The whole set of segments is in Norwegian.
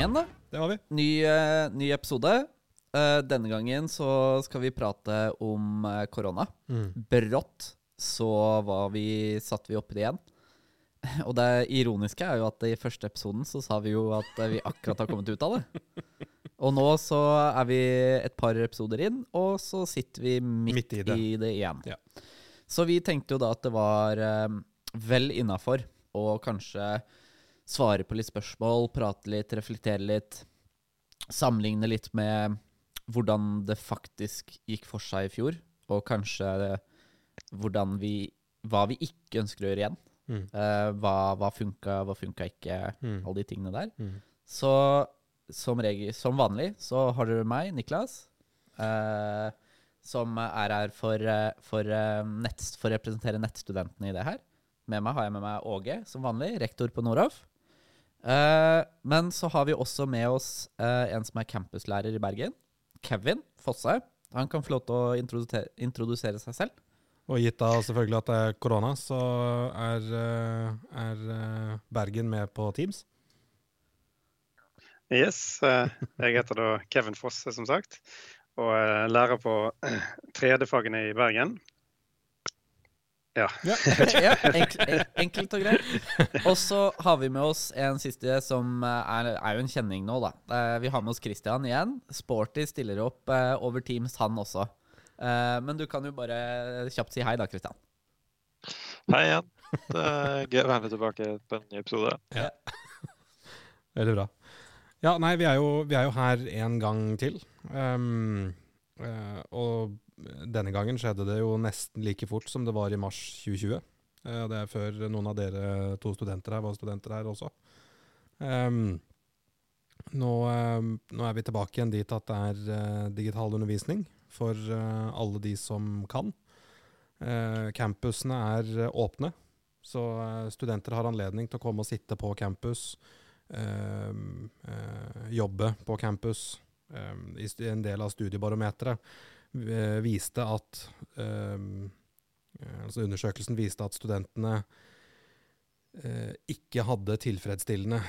igjen, da. Det har vi. Ny, uh, ny episode. Uh, denne gangen så skal vi prate om eh, korona. Brått så var vi, satt vi oppi det igjen. Og det ironiske er jo at i første episoden så sa vi jo at vi akkurat har kommet ut av det. Og nå så er vi et par episoder inn, og så sitter vi midt, Midt i det. i det igjen. Ja. Så vi tenkte jo da at det var vel innafor å kanskje svare på litt spørsmål, prate litt, reflektere litt. Sammenligne litt med hvordan det faktisk gikk for seg i fjor, og kanskje hvordan vi hva vi ikke ønsker å gjøre igjen. Mm. Uh, hva, hva funka, hva funka ikke, Mm. alle de tingene der. Mm. Så som, regel, som vanlig så har dere meg, Niklas, uh, som er her for, eh, for, nett, for å representere nettstudentene i det her. Med meg har jeg med meg Åge, som vanlig, rektor på Noroff. Eh, men så har vi også med oss uh, en som er campuslærer i Bergen. Kevin Fosse. Han kan få lov til å introdusere, introdusere seg selv. Og gitt da selvfølgelig at det er korona, så er, eh, er Bergen med på Teams. Yes, jeg heter da Kevin Fosse, som sagt, og er lærer på 3D-fagene i Bergen. Ja. Ja. ja, enk, enkelt og greit. Og så har vi med oss en siste som eh, er, er jo en kjenning nå, da. Eh, Vi har med oss Christian igjen. Sporty stiller opp eh, over Teams, han også. Eh, Men du kan jo bare kjapt si hei, da, Christian. Hei igjen. Det er gøy å være med tilbake på en ny episode. Ja. Veldig bra. Ja, nei, vi er jo, vi er jo her en gang til. Um, eh, og denne gangen skjedde det jo nesten like fort som det var i mars 2020. Eh, det er før noen av dere to studenter her var studenter her også. Um, nå, eh, nå er vi tilbake igjen dit at det er eh, digital undervisning for eh, alle de som kan. Campusene er åpne, så studenter har anledning til å komme og sitte på campus. eh, eh, jobbe på campus. i en del av studiebarometeret viste at eh, eh, Altså undersøkelsen viste at studentene eh, ikke hadde tilfredsstillende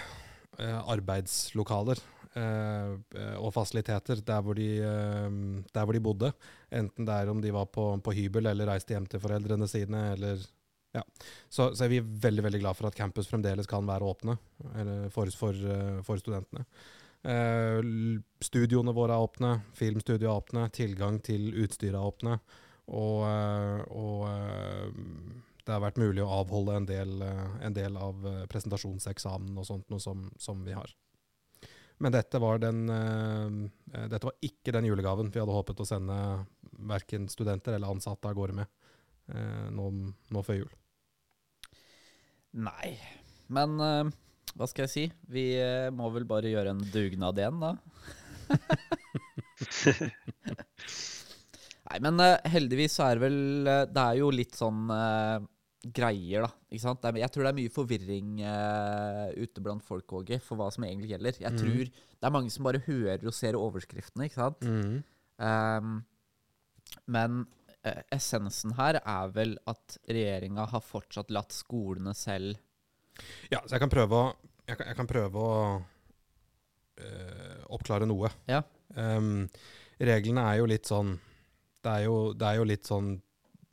eh, arbeidslokaler eh, eh, og fasiliteter der hvor, de, eh, der hvor de bodde. Enten det er om de var på, på hybel eller reiste hjem til foreldrene sine. eller ja. Så, så er vi veldig veldig glad for at campus fremdeles kan være åpne for, for, eh, for studentene. Eh, studioene våre er åpne, filmstudioet er åpne, tilgang til utstyret er åpne. Og, eh, og eh, det har vært mulig å avholde en del, eh, en del av presentasjonseksamen og sånt noe som, som vi har. Men dette var, den, dette var ikke den julegaven vi hadde håpet å sende verken studenter eller ansatte av gårde med nå, nå før jul. Nei. Men eh, hva skal jeg si? Vi eh, må vel bare gjøre en dugnad igjen, da. Nei, men eh, heldigvis så er det vel eh, Det er jo litt sånn uh, greier, da. Ikke sant? Er, jeg tror det er mye forvirring uh, ute blant folk, òg, for hva som egentlig gjelder. Jeg mm. tror det er mange som bare hører og ser overskriftene, ikke sant? Ehm, men uh, essensen her er vel at regjeringa har fortsatt latt skolene selv Ja, så jeg kan prøve å, jeg kan, jeg kan prøve å øh, oppklare noe. Ja. Um, reglene er jo litt sånn det er, jo, det er jo litt sånn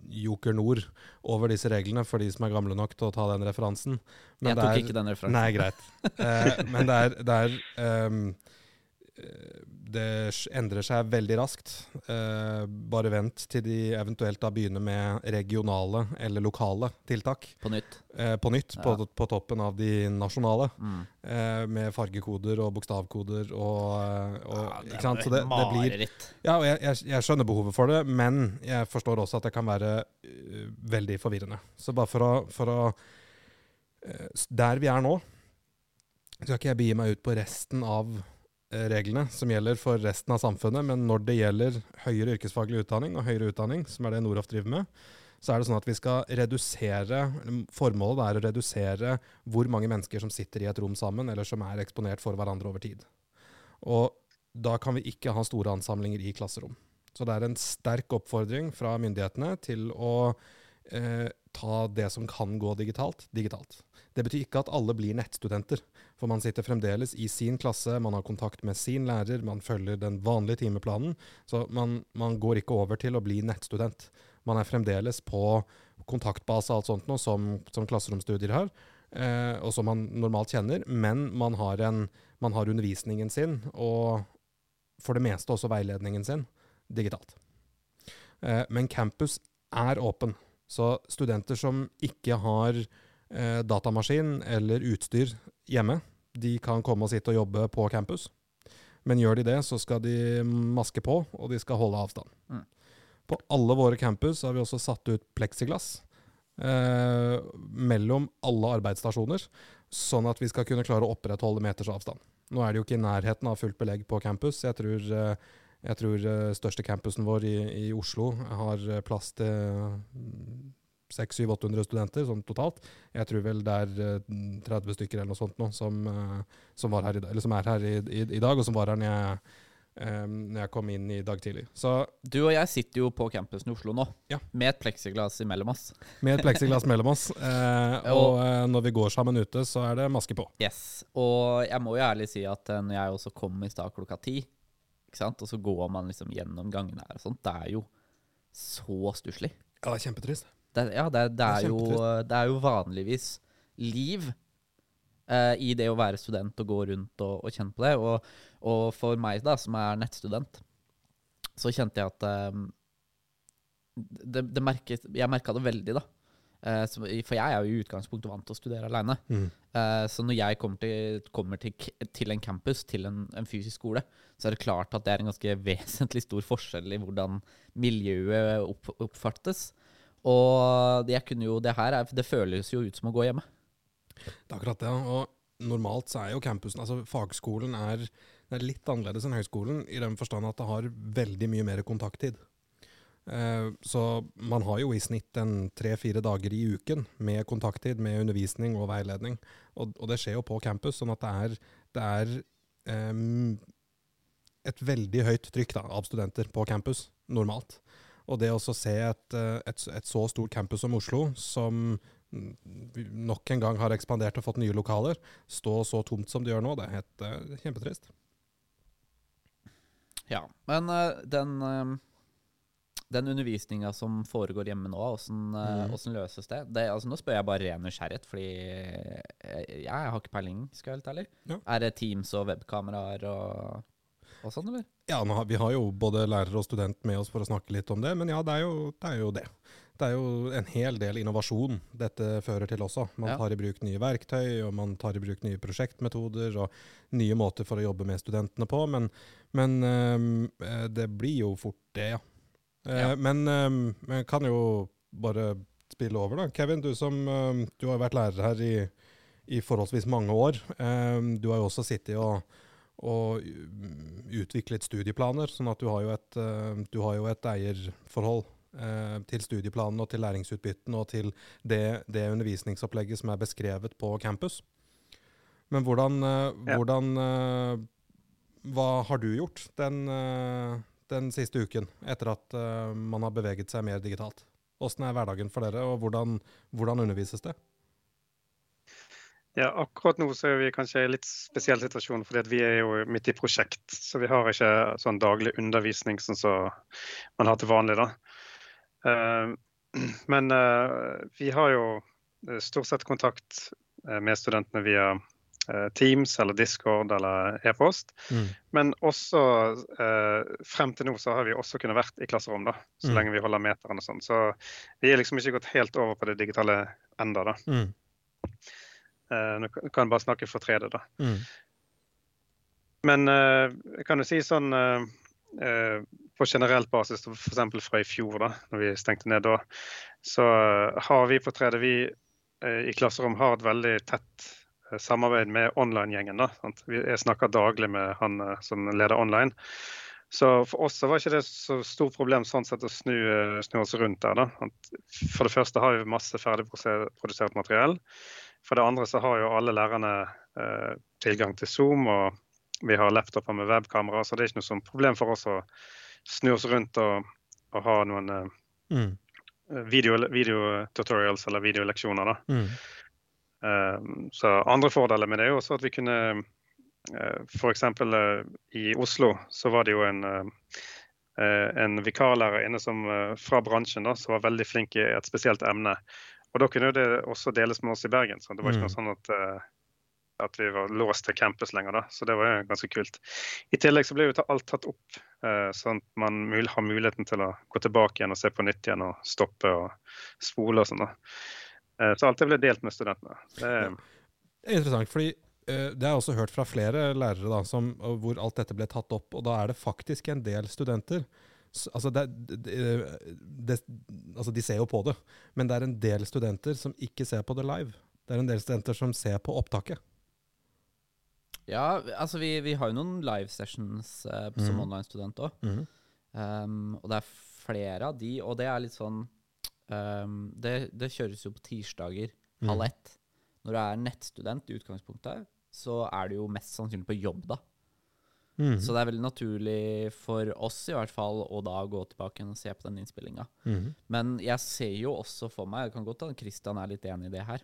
Joker Nord over disse reglene, for de som er gamle nok til å ta den referansen. Men Jeg det tok er- ikke den referansen. Nei, greit. uh, men det er, det er eh, Det endrer seg veldig raskt. Eh, bare vent til de eventuelt da begynner med regionale eller lokale tiltak På nytt. eh, på nytt, Ja. på toppen av de nasjonale. Mm. Eh, med fargekoder og bokstavkoder og, eh, og Ja, det ikke sant? Så det, det blir. Ja, og jeg, jeg, jeg skjønner behovet for det, men jeg forstår også at det kan være uh, veldig forvirrende. Så bare for å, for å uh, Der vi er nå, skal ikke jeg begi meg ut på resten av reglene som gjelder for resten av samfunnet, men når det gjelder høyere yrkesfaglig utdanning og høyere utdanning, som er det Noroff driver med, så er det sånn at vi skal redusere Formålet er å redusere hvor mange mennesker som sitter i et rom sammen, eller som er eksponert for hverandre over tid. Og da kan vi ikke ha store ansamlinger i klasserom. Så det er en sterk oppfordring fra myndighetene til å eh, ta det som kan gå digitalt, digitalt. Det betyr ikke at alle blir nettstudenter, for man sitter fremdeles i sin klasse, man har kontakt med sin lærer, man følger den vanlige timeplanen. Så man, man går ikke over til å bli nettstudent. Man er fremdeles på kontaktbase og alt sånt noe, som, som klasseromstudier har, eh, og som man normalt kjenner, men man har, en, man har undervisningen sin, og for det meste også veiledningen sin, digitalt. Eh, men campus er åpen. Så studenter som ikke har eh, datamaskin eller utstyr hjemme, de kan komme og sitte og jobbe på campus. Men gjør de det, så skal de maske på, og de skal holde avstand. Mm. På alle våre campus har vi også satt ut pleksiglass eh, mellom alle arbeidsstasjoner, sånn at vi skal kunne klare å opprettholde meters avstand. Nå er det jo ikke i nærheten av fullt belegg på campus. Jeg tror eh, jeg tror uh, største campusen vår i, i Oslo har plass til 600-800 studenter sånn totalt. Jeg tror vel det er uh, 30 stykker eller noe sånt nå som, som, her i, som er her i, i, i, dag, og som var her når jeg, um, når jeg kom inn i dag tidlig. Så, du og jeg sitter jo på campusen i Oslo nå, ja. med et pleksiglass mellom oss. Med et pleksiglass mellom oss. og når vi går sammen ute, så er det maske på. Yes. Og jeg må jo ærlig si at når jeg også kom i stad klokka ti, ikke sant? Og så går man liksom gjennom gangene her og sånt. Det er jo så stusslig. Ja, det er kjempetrist. Det, ja, det, det, er, jo, det er jo vanligvis liv eh, i det å være student og gå rundt og, og kjenne på det. Og, og, for meg, da, som er nettstudent, så kjente jeg at eh, det, det merket, Jeg merka det veldig, da. Uh, for jeg er jo i utgangspunktet vant til å studere aleine. Mm. Uh, så når jeg kommer til, kommer til, til en campus, til en, en, fysisk skole, så er det klart at det er en ganske vesentlig stor forskjell i hvordan miljøet opp, oppfattes. Og det, jo, det her er, det føles jo ut som å gå hjemme. Det er akkurat det. Og normalt så er jo campusen Altså fagskolen er, er litt annerledes enn høyskolen i den forstand at det har veldig mye mer kontakttid. Eh, så man har jo i snitt en tre-fire dager i uken med kontakttid, med undervisning og veiledning. Og, og, det skjer jo på campus, sånn at det er, det er um, et veldig høyt trykk da, av studenter på campus, normalt. Og det å se et, eh, et, et, så stort campus som Oslo, som nok en gang har ekspandert og fått nye lokaler, stå så tomt som det gjør nå, det er helt uh, kjempetrist. Ja, men uh, den uh den undervisninga som foregår hjemme nå, åssen uh, mm. løses det? det altså, nå spør jeg bare ren nysgjerrighet, fordi jeg, jeg, har ikke peiling, skal jeg være helt ærlig. Ja. Er det Teams og webkameraer og, og sånn, eller? Ja, nå, vi har jo både lærer og student med oss for å snakke litt om det, men ja, det er jo det. Er jo det. Det er jo en hel del innovasjon dette fører til også. Man tar i bruk nye verktøy, og man tar i bruk nye prosjektmetoder og nye måter for å jobbe med studentene på. Men, men øh, det blir jo fort det, ja. Eh, ja. Men øh, kan jo bare spille over, da. Kevin, du som øh, du har vært lærer her i, i forholdsvis mange år. Du har jo også sittet og, og utviklet studieplaner, sånn at du har jo et, uh, du har jo et eierforhold uh, til studieplanen og til læringsutbytten og til det, det, undervisningsopplegget som er beskrevet på campus. Men hvordan, uh, hvordan Hva har du gjort den den siste uken, etter at man har beveget seg mer digitalt? Hvordan er hverdagen for dere, og hvordan, hvordan, undervises det? Ja, Akkurat nå så er vi kanskje i en litt spesiell situasjon, fordi vi er jo midt i prosjekt. Så vi har ikke sånn daglig undervisning som som man har til vanlig. da. Uh, men uh, vi har jo stort sett kontakt med studentene via Eh, Teams eller Discord eller e-post. Mm. Men også eh, frem til nå så har vi også kunnet vært i klasserom, da, så mm. lenge vi holder meteren og sånn. Så vi er liksom ikke gått helt over på det digitale enda da. Mm. Eh, nå kan jeg bare snakke for 3D, da. Mm. Men eh, jeg kan jo si sånn eh, på generelt basis, f.eks. fra i fjor, da når vi stengte ned da, så har vi på 3D vi i klasserom har et veldig tett samarbeid med online-gjengen. Jeg snakker daglig med han som leder online. Så for oss så var ikke det så stort problem sånn sett å snu, snu oss rundt der. Da. For det første har vi masse ferdigprodusert materiell. For det andre så har jo alle lærerne eh, tilgang til Zoom, og vi har laptoper med webkamera, så det er ikke noe sånn problem for oss å snu oss rundt og, og ha noen eh, mm. video, videotutorials eller videoleksjoner. da. Mm. Eh, Så andre fordeler med det er jo også at vi kunne F.eks. i Oslo så var det jo en, eh, en vikarlærer inne som, eh, fra bransjen da, som var veldig flink i et spesielt emne. Og da kunne det også deles med oss i Bergen. Så det var ikke Mm. noe sånn at, eh, at vi var låst til campus lenger. da, Så det var jo ganske kult. I tillegg så ble jo alt tatt opp, eh, sånn at man har muligheten til å gå tilbake igjen og se på nytt igjen og stoppe og spole og sånn. da. Eh, Så alt det ble delt med studentene. Det, Det er interessant, fordi det har jeg også hørt fra flere lærere da, som, hvor alt dette ble tatt opp, og da er det faktisk en del studenter. Altså, det, det, det, altså De ser jo på det, men det er en del studenter som ikke ser på det live. Det er en del studenter som ser på opptaket. Ja, altså vi, vi har jo noen live sessions eh, som mm. online-student òg. Mm. Um, og det er flere av de, og det er litt sånn um, det, det kjøres jo på tirsdager halv Mhm. ett. Når du er nettstudent i utgangspunktet, så er du jo mest sannsynlig på jobb da. Mhm. Så det er veldig naturlig for oss i hvert fall å da gå tilbake og se på den innspillinga. Mm. Men jeg ser jo også for meg, det kan godt hende Kristian er litt enig i det her,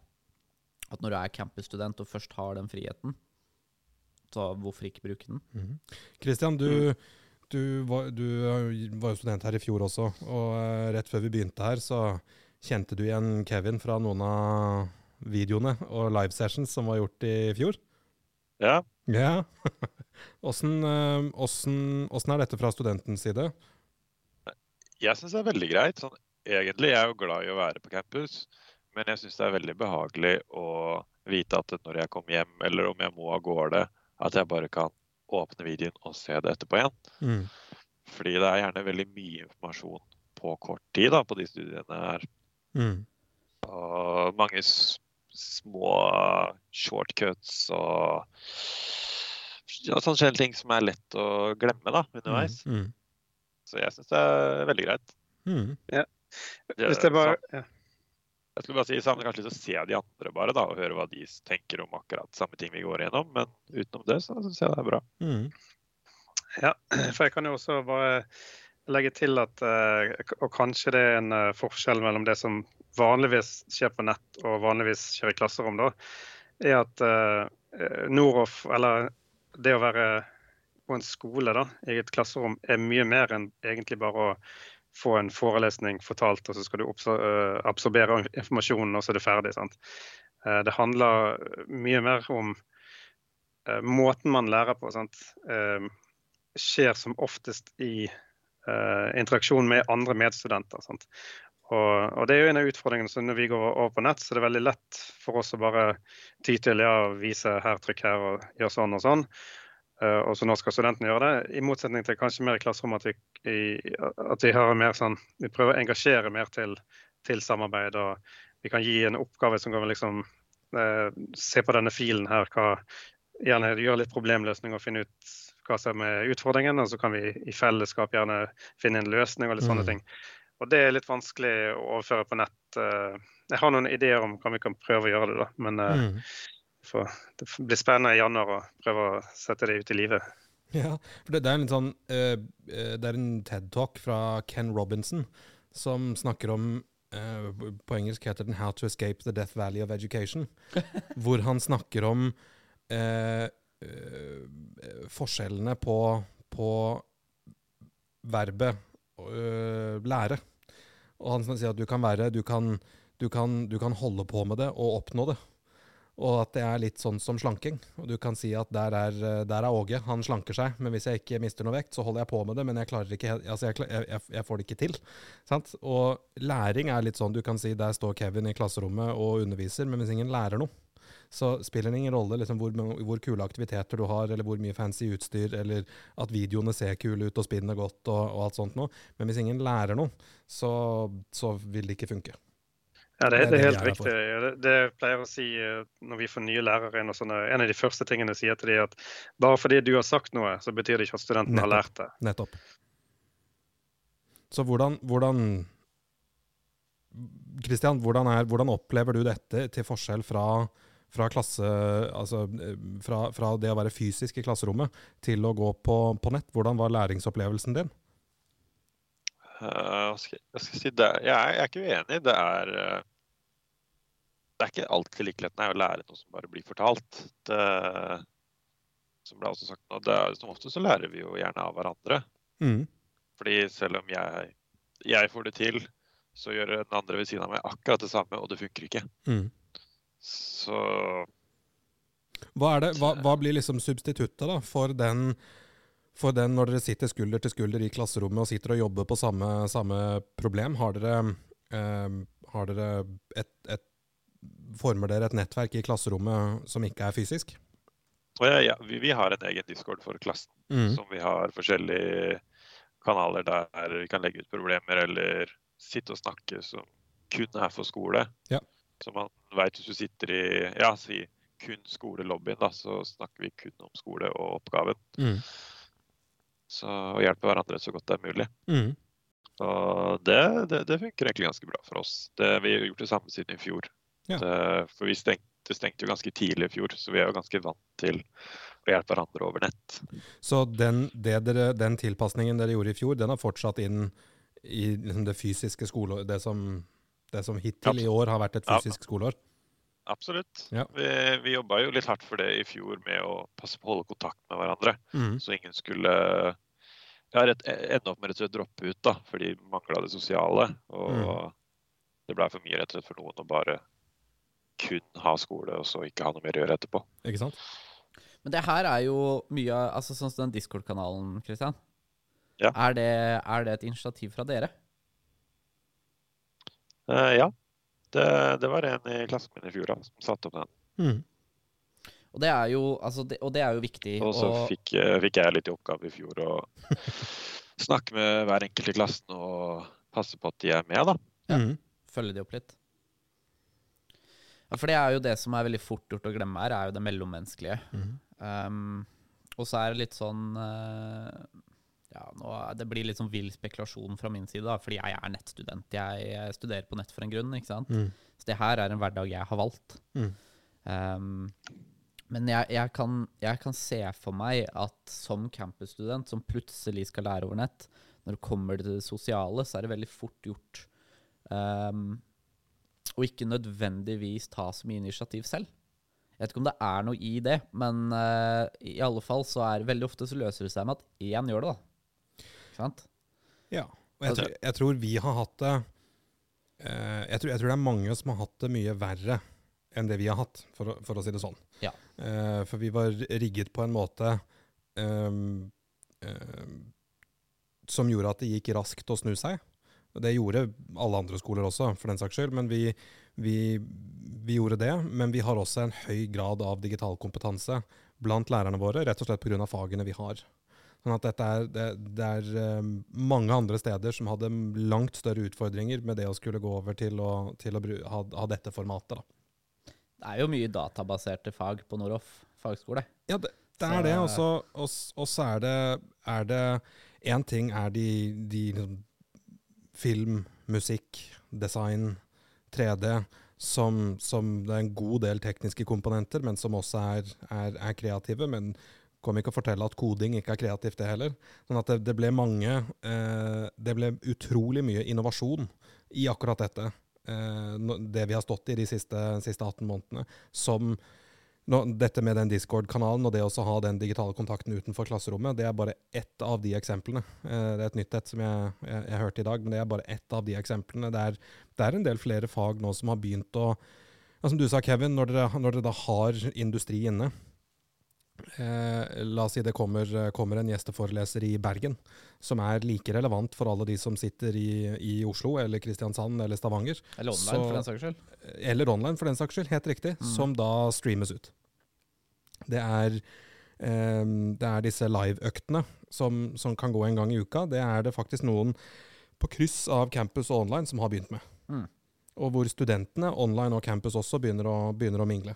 at når du er campusstudent og først har den friheten, så hvorfor ikke bruke den? Kristian, mm. du, du, var, du var jo student her i fjor også, og eh, rett før vi begynte her, så kjente du igjen Kevin fra noen av videoene og live sessions som var gjort i fjor? Ja. Ja. Åssen eh, åssen- er dette fra studentens side? Jeg syns det er veldig greit. Sånn, egentlig jeg er jo glad i å være på campus, men jeg syns det er veldig behagelig å vite at når jeg kommer hjem, eller om jeg må av gårde, at jeg bare kan åpne videoen og se det etterpå igjen. Mm. Fordi det er gjerne veldig mye informasjon på kort tid da, på de studiene her. Mm. Og mange små shortcuts og sånne skjer ting som er lett å glemme da, underveis. Mm. Så jeg syns det er veldig greit. Mm. hvis det bare ja. Jeg skulle bare si, sammen kanskje litt å se de andre bare da, og høre hva de tenker om akkurat samme ting vi går igjennom. Men utenom det så syns jeg det er bra. Mm. Ja, for jeg kan jo også bare legge til at eh, Og kanskje det er en eh, forskjell mellom det som vanligvis skjer på nett og vanligvis skjer i klasserom, da, er at uh, Noroff, eller det å være på en skole da, i et klasserom, er mye mer enn egentlig bare å få en forelesning fortalt, og så skal du eh, absorbere informasjonen, og så er det ferdig. sant? Eh, det handler mye mer om eh, måten man lærer på. sant? Skjer som oftest i interaksjon med andre medstudenter. Sant? Og, og det er jo en av utfordringene. så Når vi går over på nett, så er det veldig lett for oss å bare ty til ja, vise her, trykk her og gjøre sånn og sånn. Uh, og så nå skal studentene gjøre det. I motsetning til kanskje mer i klasserommet at vi, i, at vi mer sånn Vi prøver å engasjere mer til, til samarbeid. og Vi kan gi en oppgave som kan liksom uh, se på denne filen her. hva Gjerne gjøre litt problemløsning og finne ut hva som er utfordringen. Og så kan vi i fellesskap gjerne finne en løsning og litt sånne Mm. ting. Og det er litt vanskelig å overføre på nett. eh. Jeg har noen ideer om hva vi kan prøve å gjøre det, da. Men eh, Mm. for, det blir spennende i januar å prøve å sette det ut i livet. Ja, for det, det er en litt sånn eh, Det er en TED-talk fra Ken Robinson som snakker om På engelsk heter den 'How to Escape the Death Valley of Education'. hvor han snakker om eh, eh, forskjellene på, på verbet lære. Og han sier at du kan være du kan, du, kan, du kan holde på med det og oppnå det. Og at det er litt sånn som slanking. Og du kan si at der er, øh, der er Åge, han slanker seg, men hvis jeg ikke mister noe vekt, så holder jeg på med det, men jeg ikke, altså jeg, jeg, jeg får det ikke til. Sant? Og læring er litt sånn, du kan si der står Kevin i klasserommet og underviser, men hvis ingen lærer noe, så spiller det ingen rolle liksom, hvor, hvor kule aktiviteter du har, eller hvor mye fancy utstyr, eller at videoene ser kule ut og spinner godt og, og alt sånt noe. Men hvis ingen lærer noe, så, så vil det ikke funke. Ja, det, Det er helt riktig. Det, det pleier å si eh, når vi får nye lærere inn. og sånne, En av de første tingene jeg sier til dem, at bare fordi du har sagt noe, så betyr det ikke at studenten har lært det. Nettopp. Så hvordan, hvordan Kristian, hvordan, hvordan opplever du dette til forskjell fra, fra klasse Altså eh, fra, fra det å være fysisk i klasserommet til å gå på, på nett? Hvordan var læringsopplevelsen din? Uh, skal, jeg, skal si det, jeg, er, jeg er ikke uenig. Det er eh, Det er ikke alltid like lett å lære noe som bare blir fortalt. Det, som ble også sagt nå, det Som ofte så lærer vi jo gjerne av hverandre. Mm. Fordi selv om jeg, jeg får det til, så gjør den andre ved siden av meg akkurat det samme, og det funker ikke. Mm. Så Hva, det, hva, hva blir liksom substituttet da, for den, for den når dere sitter skulder til skulder i klasserommet og sitter og jobber på samme, samme problem? Har dere, eh, har dere et, et, Former dere et nettverk i klasserommet som ikke er fysisk? ja, ja, vi, vi har en egen discord for klassen. Mm. som vi har forskjellige kanaler der vi kan legge ut problemer eller sitte og snakke som kun er for skole. Ja. Så man veit hvis du sitter i ja, si kun skolelobbyen, da, så snakker vi kun om skole og oppgaven. Mm. Så å hjelpe hverandre så godt det er mulig. Mm. Og det, det, det funker egentlig ganske bra for oss. Det, vi har gjort det samme siden i fjor. Ja. Det, for vi stengte, stengte jo ganske tidlig i fjor, så vi er jo ganske vant til å hjelpe hverandre over nett. Så den, det dere, den tilpasningen dere gjorde i fjor, den har fortsatt inn i liksom det fysiske skole, Det som, det som hittil i år har vært et Ja. fysisk skoleår? Absolutt. Ja. Vi, vi jobba jo litt hardt for det i fjor med å passe på å holde kontakt med hverandre. Mm. Så ingen skulle ja, rett, ende opp med rett og slett droppe ut, da, fordi de mangla det sosiale. Og Mm. det blei for mye rett og slett for noen å bare kun ha skole og så ikke ha noe mer å gjøre etterpå. Ikke sant? Men det her er jo mye av altså Sånn som den Discord-kanalen, Kristian. Ja. Er, er det et initiativ fra dere? Eh, ja, det, det var en i klassen min i fjor da, som satte opp den. Mm. Og det er jo, altså det, og det er jo viktig. Og så og- fikk, eh, fikk jeg litt i oppgave i fjor å snakke med hver enkelt i klassen og passe på at de er med, da. Ja. Mm. følge de opp litt. Ja, for det er jo det som er veldig fort gjort å glemme her, er jo det mellommenneskelige. Mm. Um, og så er det litt sånn eh, Ja, nå, det blir litt sånn vill spekulasjon fra min side, da, fordi jeg er nettstudent. Jeg, studerer på nett for en grunn, ikke sant. Mm. Så det her er en hverdag jeg har valgt. Mm. Um, men jeg, jeg, kan, jeg kan se for meg at som campusstudent som plutselig skal lære over nett, når det kommer til det sosiale, så er det veldig fort gjort um, å ikke nødvendigvis ta så mye initiativ selv. Jeg vet ikke om det er noe i det, men uh, i alle fall så er det veldig ofte så løser det seg med at én gjør det, da. Sant? Ja. Og jeg, Altså- tror, jeg tror vi har hatt det eh, jeg, tror, jeg tror det er mange som har hatt det mye verre enn det vi har hatt, for for å si det sånn. Ja. Eh, for vi var rigget på en måte ehm, som gjorde at det gikk raskt å snu seg. Og Det gjorde alle andre skoler også, for den saks skyld. Men vi, vi, vi gjorde det. Men vi har også en høy grad av digital kompetanse blant lærerne våre, rett og slett pga. fagene vi har. Sånn at er, det, det er eh, mange andre steder som hadde langt større utfordringer med det å skulle gå over til å, til å ha, ha dette formatet. Da. Det er jo mye databaserte fag på Noroff fagskole. Ja, det, det er det. Og så er det er det Én ting er de, de liksom, film, musikk, design, 3D, som, som det er en god del tekniske komponenter, men som også er, er, er kreative. Men kommer ikke å fortelle at koding ikke er kreativt, det heller. Sånn at det, det ble mange eh, Det ble utrolig mye innovasjon i akkurat dette. Eh, det vi har stått i de siste, siste 18 månedene. Som nå, dette med den Discord-kanalen og det å ha den digitale kontakten utenfor klasserommet, det er bare ett av de eksemplene. Eh, det er et nytt et som jeg, jeg, jeg hørte i dag, men det er bare ett av de eksemplene. Det er, det er en del flere fag nå som har begynt å ja, Som du sa, Kevin, når dere, når dere da har industri inne eh, La oss si det kommer, kommer en gjesteforeleser i Bergen som er like relevant for alle de som sitter i, i Oslo eller Kristiansand eller Stavanger Eller online, Så- for den saks skyld. eller online for den saks skyld, helt riktig, Mm. som da streames ut. Det er, eh, det er disse live-øktene som, som kan gå en gang i uka. Det er det faktisk noen på kryss av campus og online som har begynt med. Mm. Og hvor studentene, online og campus også, begynner å, begynner å mingle.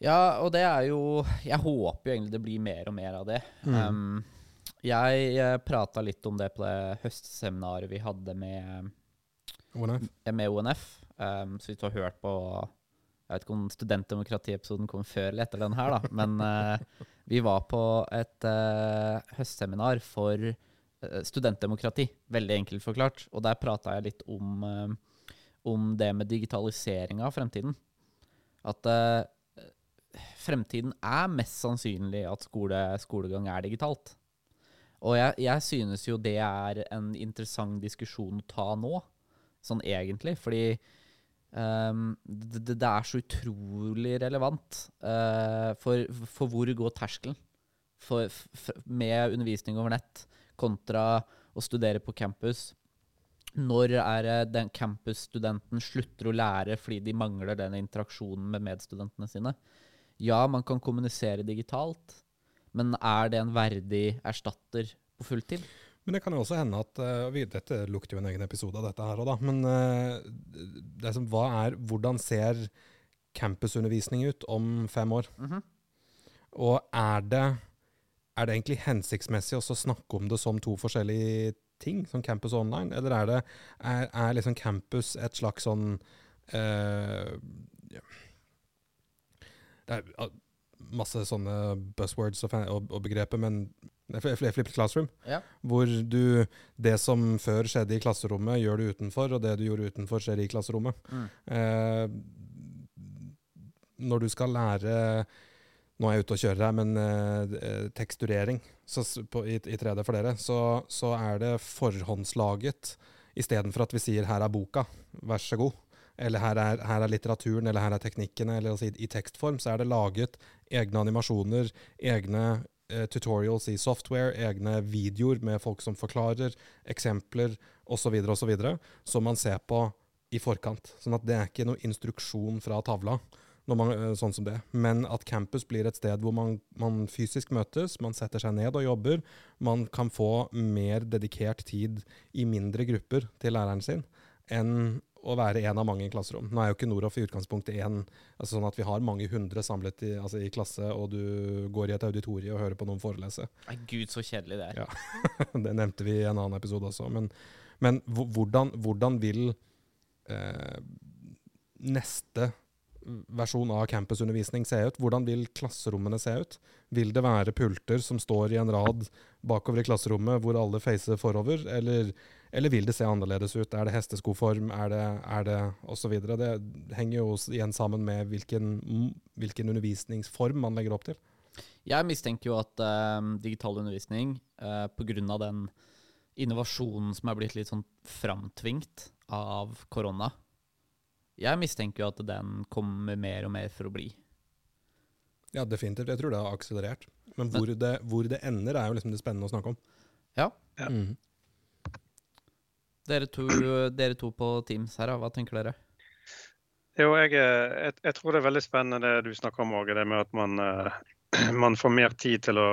Ja, og det er jo Jeg håper jo egentlig det blir mer og mer av det. Mm. Um, jeg uh, prata litt om det på det høstseminaret vi hadde med, ONF. med ONF. Um, så hvis du har hørt på Jeg vet ikke om studentdemokratiepisoden kom før eller etter den her, da. Men uh, vi var på et uh, høstseminar for eh, studentdemokrati, veldig enkelt forklart. Og der prata jeg litt om, eh, om det med digitalisering av fremtiden. At eh, fremtiden er mest sannsynlig at skole, skolegang er digitalt. Og jeg, jeg synes jo det er en interessant diskusjon å ta nå, sånn egentlig. Fordi um, det, det, er så utrolig relevant. Uh, for, for, hvor går terskelen for, for, med undervisning over nett kontra å studere på campus? Når er det den campusstudenten slutter å lære fordi de mangler den interaksjonen med medstudentene sine? Ja, man kan kommunisere digitalt, men er det en verdig erstatter på fulltid? Men det kan jo også hende at uh, vi, Dette lukter jo en egen episode av dette her òg, da. Men uh, det som, hva er, hvordan ser campusundervisning ut om fem år? Mm -hmm. Og er det, er det egentlig hensiktsmessig å snakke om det som to forskjellige ting, som campus online? Eller er, det, er, er liksom campus et slags sånn uh, det er masse sånne buzzwords og, og, og begreper, men Flipped classroom. Ja. Hvor du Det som før skjedde i klasserommet, gjør du utenfor, og det du gjorde utenfor, skjer i klasserommet. Mm. Eh, når du skal lære Nå er jeg ute og kjører her, men eh, teksturering så, på, i, i, 3D for dere, så, så er det forhåndslaget istedenfor at vi sier 'her er boka, vær så god' eller her er, her er, litteraturen, eller her er teknikkene, eller altså i, i, tekstform, så er det laget egne animasjoner, egne eh, tutorials i software, egne videoer med folk som forklarer, eksempler osv., osv., som man ser på i forkant. Sånn at det er ikke noe instruksjon fra tavla, man, eh, sånn som det. Men at campus blir et sted hvor man, man, fysisk møtes, man setter seg ned og jobber. Man kan få mer dedikert tid i mindre grupper til læreren sin enn å være en av mange i klasserom. Nå er jo ikke Noroff i utgangspunktet én, altså sånn at vi har mange hundre samlet i, altså i, klasse, og du går i et auditorium og hører på noen forelese. Nei, gud, så kjedelig det er. Ja. det nevnte vi i en annen episode også. Men, men hvordan, hvordan, vil eh, neste versjon av campusundervisning se ut? Hvordan vil klasserommene se ut? Vil det være pulter som står i en rad bakover i klasserommet hvor alle facer forover, eller eller vil det se annerledes ut? Er det hesteskoform? Er det, er det osv.? Det henger jo igjen sammen med hvilken, hvilken, undervisningsform man legger opp til. Jeg mistenker jo at uh, digital undervisning, uh, eh, pga. den innovasjonen som er blitt litt sånn framtvingt av korona Jeg mistenker jo at den kommer mer og mer for å bli. Ja, definitivt. Jeg tror det har akselerert. Men hvor, Men, det, hvor det, ender, er jo liksom det spennende å snakke om. Ja. ja. Mm. Dere to, dere to på Teams her, hva tenker dere? Jo, jeg, jeg, jeg, tror det er veldig spennende det du snakker om, Åge. Det med at man, uh, man, får mer tid til å,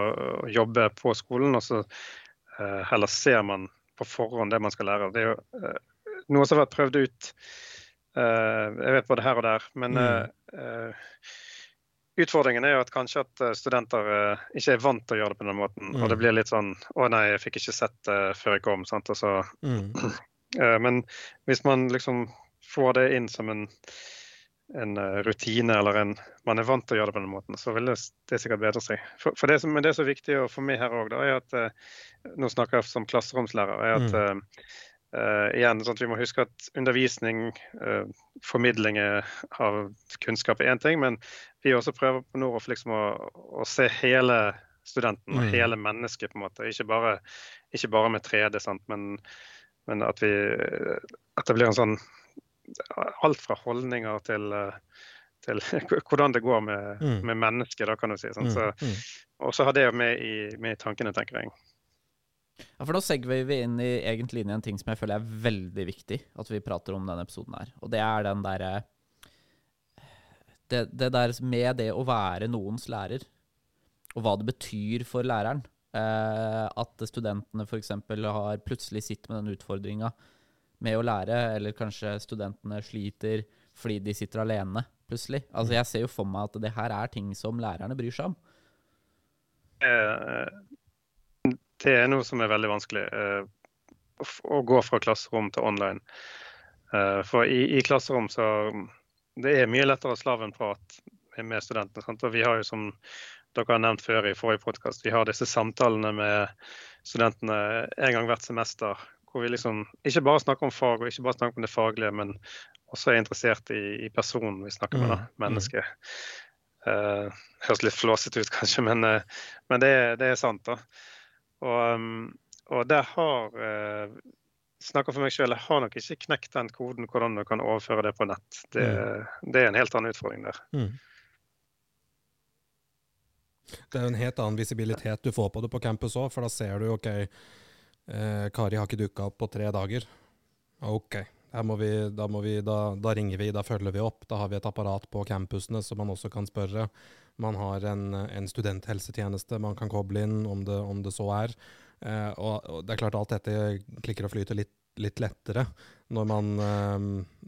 jobbe på skolen. Og så uh, heller ser man på forhånd det man skal lære. Det er jo uh, noe som har vært prøvd ut Jeg vet både her og der. Men mm. Utfordringen er jo at kanskje at studenter ikke er vant til å gjøre det på den måten. Mm. Og det blir litt sånn Å nei, jeg fikk ikke sett det før jeg kom. Sant? Altså, mm. Eh, men hvis man liksom får det inn som en, en eh, rutine, eller en, man er vant til å gjøre det på den måten, så vil det, det sikkert bedre seg. For, for det, som, men det som er viktig for meg her òg, er at eh, Nå snakker jeg som klasseromslærer. er at mm. Uh, igjen, sånn at Vi må huske at undervisning, uh, formidling av kunnskap er én ting, men vi også prøver på Noroff liksom å, å, se hele studenten og mm. hele mennesket. på en måte, Ikke bare, ikke bare med 3D, sant? men men at, vi, at det blir en sånn Alt fra holdninger til, til hvordan det går med, mm. med mennesket, da, kan du si. Sånn. Så. Og så har det med i, med i tankene, tenker jeg. Ja, for Nå segver vi inn i egentlig inn i en ting som jeg føler er veldig viktig at vi prater om denne episoden her. Og det er den derre det, det, der med det å være noens lærer, og hva det betyr for læreren. Eh, at studentene f.eks. har plutselig sitter med den utfordringa med å lære, eller kanskje studentene sliter fordi de sitter alene plutselig. Altså Jeg ser jo for meg at det her er ting som lærerne bryr seg om. Eh, det er noe som er veldig vanskelig. Eh, å gå fra klasserom til online. For i, i klasserom så Det er mye lettere å slave en med studentene. Sant? Og vi har jo som dere har nevnt før i forrige podkast, vi har disse samtalene med studentene en gang hvert semester. Hvor vi liksom ikke bare snakker om fag og ikke bare snakker om det faglige, men også er interessert i, i personen vi snakker med, da, Mm, mm. mennesket. Uh, høres litt flåsete ut kanskje, men, uh, men det, det er sant. da. Og, um, og der har eh, Snakker for meg sjøl, jeg har nok ikke knekt den koden hvordan du kan overføre det på nett. Det, det er en helt annen utfordring der. Mm. Det er jo en helt annen visibilitet du får på det på campus òg, for da ser du OK, eh, Kari har ikke dukka opp på tre dager. OK, må vi, da, må vi, da, da ringer vi, da følger vi opp. Da har vi et apparat på campusene som man også kan spørre. Man har en, en studenthelsetjeneste man kan koble inn, om det, om det så er. Eh, og, og det er klart alt dette klikker og flyter litt, litt lettere når man, eh,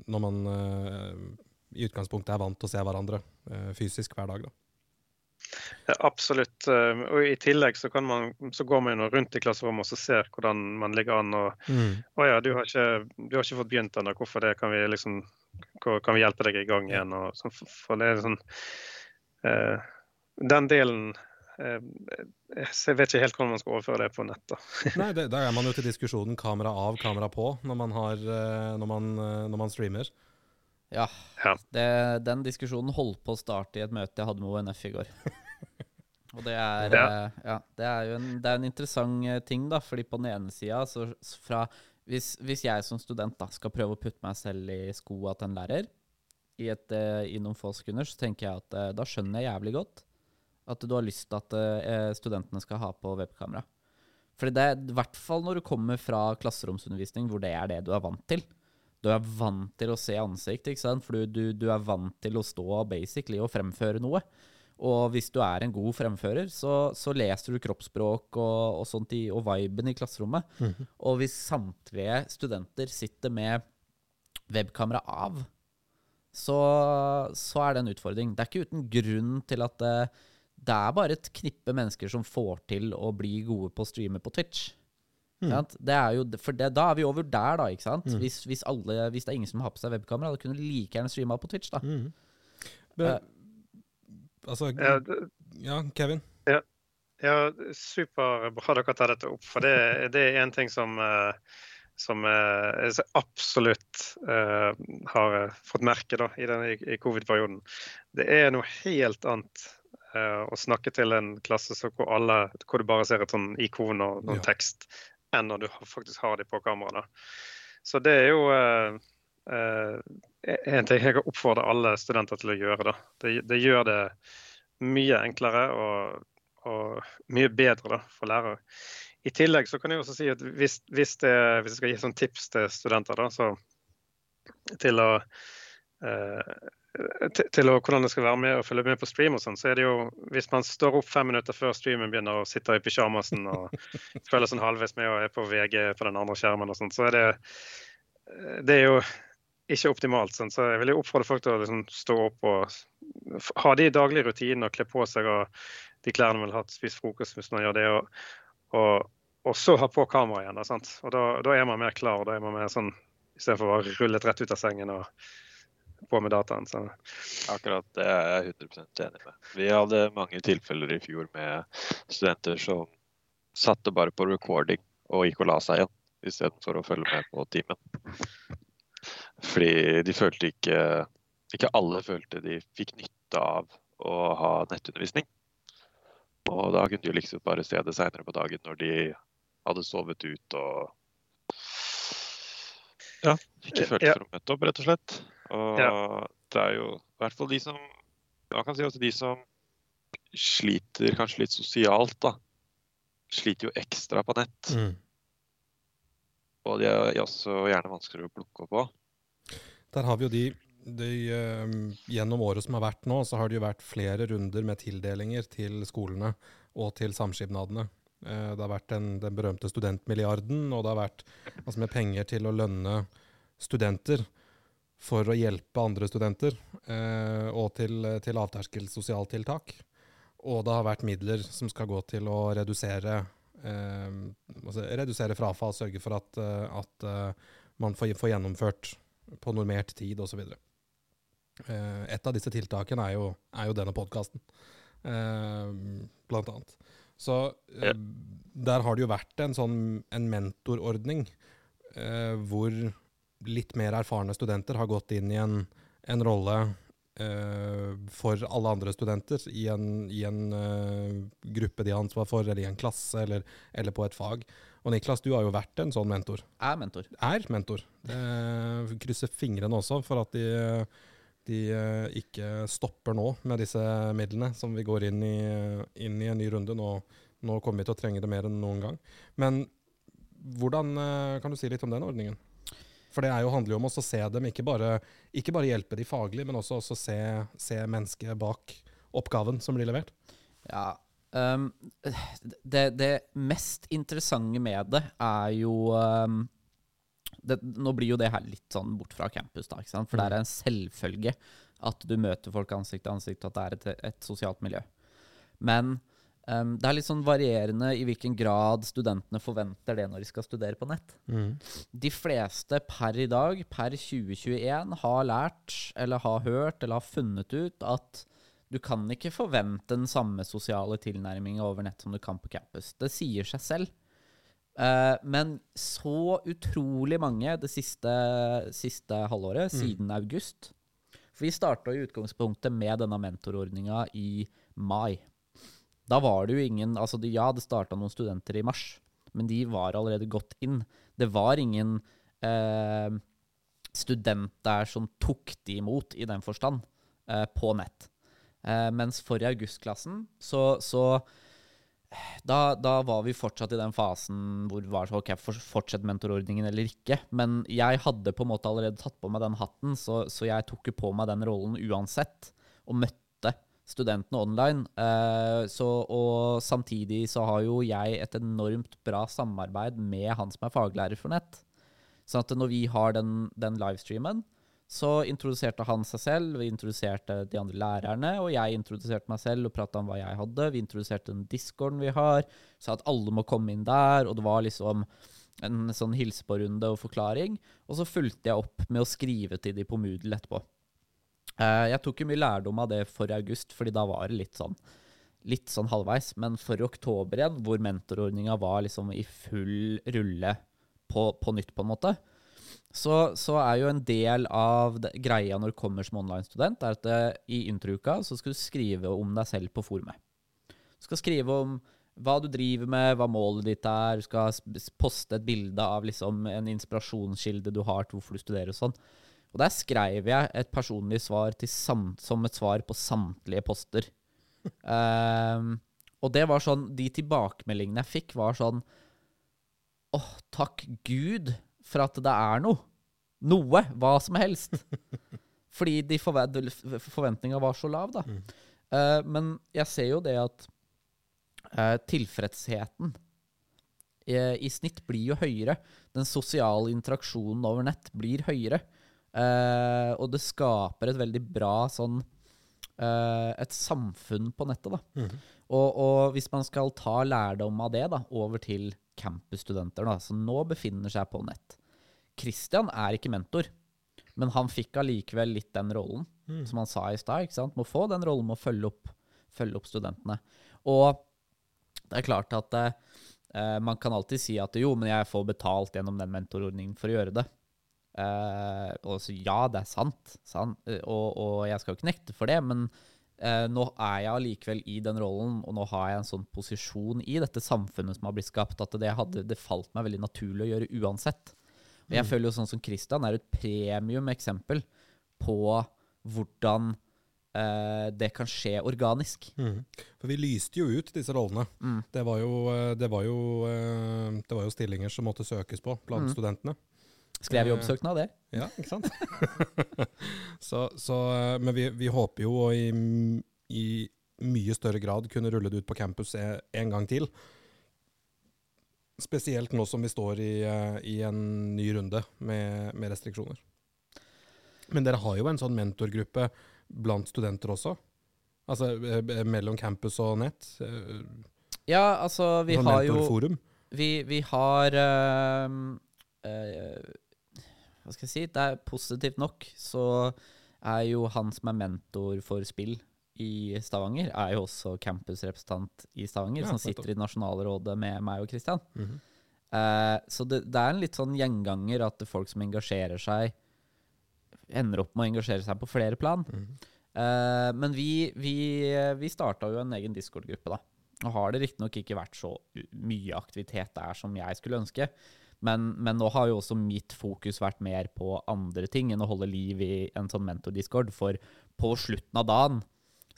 når man eh, i utgangspunktet er vant til å se hverandre eh, fysisk hver dag. Da. Ja, absolutt. eh, Og i tillegg så, kan man, så går man jo rundt i klasserommet og ser hvordan man ligger an. og Å ja, du har ikke, du har ikke fått begynt ennå. Hvorfor det? Kan vi liksom kan vi hjelpe deg i gang igjen? Og, sånn, for- det er sånn Den delen eh, Jeg vet ikke helt hvordan man skal overføre det på nett. da. Nei, det, Da er man jo til diskusjonen kamera av, kamera på, når man, har, eh, når man, eh, når man streamer. Ja. Ja. Det, den diskusjonen holdt på å starte i et møte jeg hadde med ONF i går. Og det er, Ja. eh, ja, det er jo en, det er en interessant eh, ting, da. Fordi på den ene sida, så fra hvis, hvis jeg som student da skal prøve å putte meg selv i skoa til en lærer i, et, eh, i noen få sekunder, så tenker jeg at eh, da skjønner jeg jævlig godt at du har lyst til at eh, studentene skal ha på webkamera. For det er i hvert fall når du kommer fra klasseromsundervisning hvor det er det du er vant til. Du er vant til å se ansikt, ikke sant? for du, du, er vant til å stå basically og fremføre noe. Og hvis du er en god fremfører, så, så leser du kroppsspråk og, og sånt i, og viben i klasserommet. Og hvis samtlige studenter sitter med webkamera av, så, så er det en utfordring. Det er ikke uten grunn til at det, det er bare et knippe mennesker som får til å bli gode på å streame på Twitch. Mm. Det er jo, for det, da er vi over der, da. ikke sant? Hvis, hvis, alle, hvis det er ingen som har på seg webkamera, da kunne du like gjerne streama på Twitch. da. Men, altså, Ja, det, ja, Kevin. Ja, Superbra dere tar dette opp. For det, det er en ting som, eh, som eh, jeg absolutt eh, har eh, fått merke da, i, denne, i covid-perioden. Det er noe helt annet eh, å snakke til en klasse så hvor, alle, hvor du bare ser et sånn ikon og noen Ja. tekst, enn når du faktisk har det på kamera. Så det er jo eh, eh, en ting jeg kan oppfordre alle studenter til å gjøre. Det, det gjør det mye enklere og, og mye bedre da, for lærere. I tillegg så kan jeg også si at hvis, hvis, det, hvis jeg skal gi sånn tips til studenter da, så til å eh, til, til å, hvordan det skal være med og følge med på stream og sånn, så er det jo hvis man står opp fem minutter før streamen begynner og sitter i pysjamasen og følger sånn halvveis med og er på VG på den andre skjermen og sånn, så er det det er jo ikke optimalt. Sånn. Så jeg vil oppfordre folk til å liksom stå opp og ha de daglige rutinene og kle på seg og de klærne man vil ha til å spise frokost hvis man gjør det. Og, og, og så ha på kamera igjen. Da? Og da, da er man mer klar. da er man mer sånn, Istedenfor å være rullet rett ut av sengen og på med dataen. Så. Akkurat det er jeg 100 enig med. Vi hadde mange tilfeller i fjor med studenter som satte bare på recording og gikk og la seg igjen, istedenfor å følge med på timen. Fordi de følte ikke Ikke alle følte de fikk nytte av å ha nettundervisning. Og da kunne de liksom bare se det seinere på dagen når de hadde sovet ut og ja, ikke følte Ja. for å møte opp, rett og slett. Og det er jo i hvert fall de som Man kan si også de som sliter kanskje litt sosialt, da. Sliter jo ekstra på nett. Mm. Og de er også gjerne vanskeligere å plukke opp på. Der har vi jo de, de eh, Gjennom året som har vært nå, så har det jo vært flere runder med tildelinger til skolene og til samskipnadene. Eh, det har vært den, den berømte studentmilliarden, og det har vært altså med penger til å lønne studenter for å hjelpe andre studenter, eh, og til, til avterskel sosialtiltak. Og det har vært midler som skal gå til å redusere, altså redusere frafall, sørge for at, at man får, får gjennomført på normert tid osv. Eh, et av disse tiltakene er jo, er jo denne podkasten, eh, blant annet. Så eh, der har det jo vært en sånn en mentorordning eh, hvor litt mer erfarne studenter har gått inn i en, en rolle eh, for alle andre studenter i en, i en gruppe de har ansvar for, eller i en klasse, eller, eller på et fag. Og Niklas, du har jo vært en sånn mentor. Er mentor. Er mentor. Det krysser fingrene også for at de, de eh, ikke stopper nå med disse midlene som vi går inn i, inn i en ny runde. Nå, nå kommer vi til å trenge det mer enn noen gang. Men hvordan eh, kan du si litt om den ordningen? For det jo, handler jo om å se dem, ikke bare, ikke bare hjelpe de faglig, men også, også se, se mennesket bak oppgaven som blir levert. Ja. um, det, det mest interessante med det er jo ehm, det, Nå blir jo det her litt sånn bort fra campus, da, ikke sant? for det er en selvfølge at du møter folk ansikt til ansikt, at det er et, et sosialt miljø. Men um, det er litt sånn varierende i hvilken grad studentene forventer det når de skal studere på nett. De fleste per i dag, per 2021, har lært, eller har hørt, eller har funnet ut at du kan ikke forvente den samme sosiale tilnærminga over nett som du kan på campus. Det sier seg selv. Eh, men så utrolig mange det siste, siste halvåret, siden august For vi starta i utgangspunktet med denne mentorordninga i mai. Da var det jo ingen Altså, de, ja, det starta noen studenter i mars, men de var allerede gått inn. Det var ingen eh, student der som tok de imot, i den forstand, eh, på nett. Eh, mens for i augustklassen så, så da, da var vi fortsatt i den fasen hvor det var så, ok, for- fortsett mentorordningen eller ikke. Men jeg hadde på en måte allerede tatt på meg den hatten, så, så jeg tok jo på meg den rollen uansett. Og møtte studentene online. Eh, så, og samtidig så har jo jeg et enormt bra samarbeid med han som er faglærer for nett. Sånn at når vi har den, den livestreamen, så introduserte han seg selv, vi introduserte de andre lærerne, og jeg introduserte meg selv og prata om hva jeg hadde. Vi introduserte den discorden vi har, sa at alle må komme inn der, og det var liksom en sånn hilsepårunde og forklaring. Og så fulgte jeg opp med å skrive til de på Moodle etterpå. Eh, jeg tok jo mye lærdom av det for august, fordi da var det litt sånn litt sånn halvveis. Men for oktober igjen, hvor mentorordninga var liksom i full rulle på, på nytt, på en måte, så, så er jo en del av det, greia når du kommer som online-student, er at det, i introuka så skal du skrive om deg selv på forumet. Du skal skrive om hva du driver med, hva målet ditt er. Du skal poste et bilde av liksom en inspirasjonskilde du har til hvorfor du studerer og sånn. Og der skrev jeg et personlig svar som et svar på samtlige poster. um, og det var sånn De tilbakemeldingene jeg fikk, var sånn Åh, takk Gud for at det er noe. Noe. Hva som helst. Fordi de forve- forventninga var så lav, da. Eh, men jeg ser jo det at eh, tilfredsheten eh, i snitt blir jo høyere. Den sosiale interaksjonen over nett blir høyere. Og det skaper et veldig bra sånn Et samfunn på nettet, da. Og, og hvis man skal ta lærdom av det da, over til campusstudenter da, som nå befinner seg på nett Christian er ikke mentor, men han fikk allikevel litt den rollen, som han sa i stad. Må få den rollen med å følge opp, følge opp studentene. Og det er klart at eh, man kan alltid si at jo, men jeg får betalt gjennom den mentorordningen for å gjøre det. Eh, og så ja, det er sant, sant eh, og, og jeg skal jo ikke nekte for det, men eh, nå er jeg allikevel i den rollen, og nå har jeg en sånn posisjon i dette samfunnet som har blitt skapt, at det, hadde, det falt meg veldig naturlig å gjøre uansett. Jeg føler jo sånn som Christian er et premium eksempel på hvordan eh, det kan skje organisk. Mm. For vi lyste jo ut disse rollene. Mm. Det, var jo, eh, det, var jo, eh, det var jo stillinger som måtte søkes på blant Mm. studentene. Skrev Eh, jobbsøknad, det. Ja, ikke sant? så, så, eh, men vi, vi håper jo å i, i mye større grad kunne rulle det ut på campus en gang til. Spesielt nå som vi står i, eh, i en ny runde med, med restriksjoner. Men dere har jo en sånn mentorgruppe blant studenter også? Altså eh, eh, mellom campus og nett? Ja, altså, vi sånn har jo mentorforum? Vi, vi har øh, øh, Hva skal jeg si? Det er positivt nok, så er jo han som er mentor for spill i Stavanger, er jo også campusrepresentant i Stavanger, Ja, som sitter i nasjonalrådet med meg og Kristian. Mm -hmm. Eh, så det, det er en litt sånn gjenganger at folk som engasjerer seg, ender opp med å engasjere seg på flere plan. Mhm. Eh, men vi, vi, vi starta jo en egen Discord-gruppe, da. Og har det riktignok ikke vært så mye aktivitet der som jeg skulle ønske. Men, men nå har jo også mitt fokus vært mer på andre ting enn å holde liv i en sånn mentor-discord. For på slutten av dagen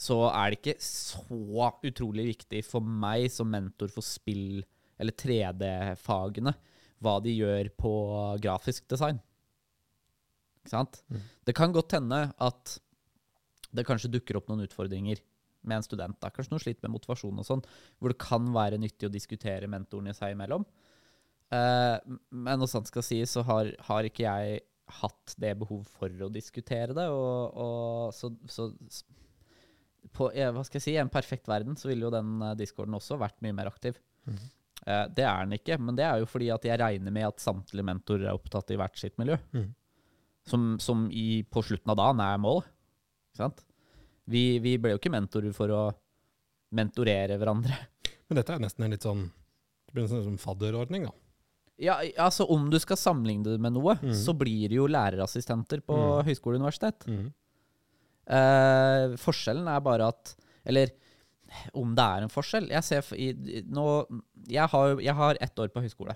så er det ikke så utrolig viktig for meg som mentor for spill- eller 3D-fagene hva de gjør på grafisk design. Ikke sant? Mm. Det kan godt hende at det kanskje dukker opp noen utfordringer med en student. Da. Kanskje noen sliter med motivasjon og sånn, hvor det kan være nyttig å diskutere mentorene seg imellom. Eh, men når sant skal sies, så har, har ikke jeg hatt det behov for å diskutere det. Og, og så, så på eh, hva skal jeg si, en perfekt verden så ville jo den eh, discorden også vært mye mer aktiv. Mhm. Eh, det er den ikke, men det er jo fordi at jeg regner med at samtlige mentorer er opptatt i hvert sitt miljø. Mhm. Som, som i, på slutten av dagen er målet. Ikke sant? Vi, vi ble jo ikke mentorer for å mentorere hverandre. Men dette er nesten en litt sånn Det blir en sånn fadderordning, da. Ja, altså Om du skal sammenligne det med noe, mm. så blir det jo lærerassistenter på mm. høyskole og universitet. Mhm. Eh, forskjellen er bare at Eller om det er en forskjell Jeg ser i, i- nå Jeg har, jeg har ett år på høyskole.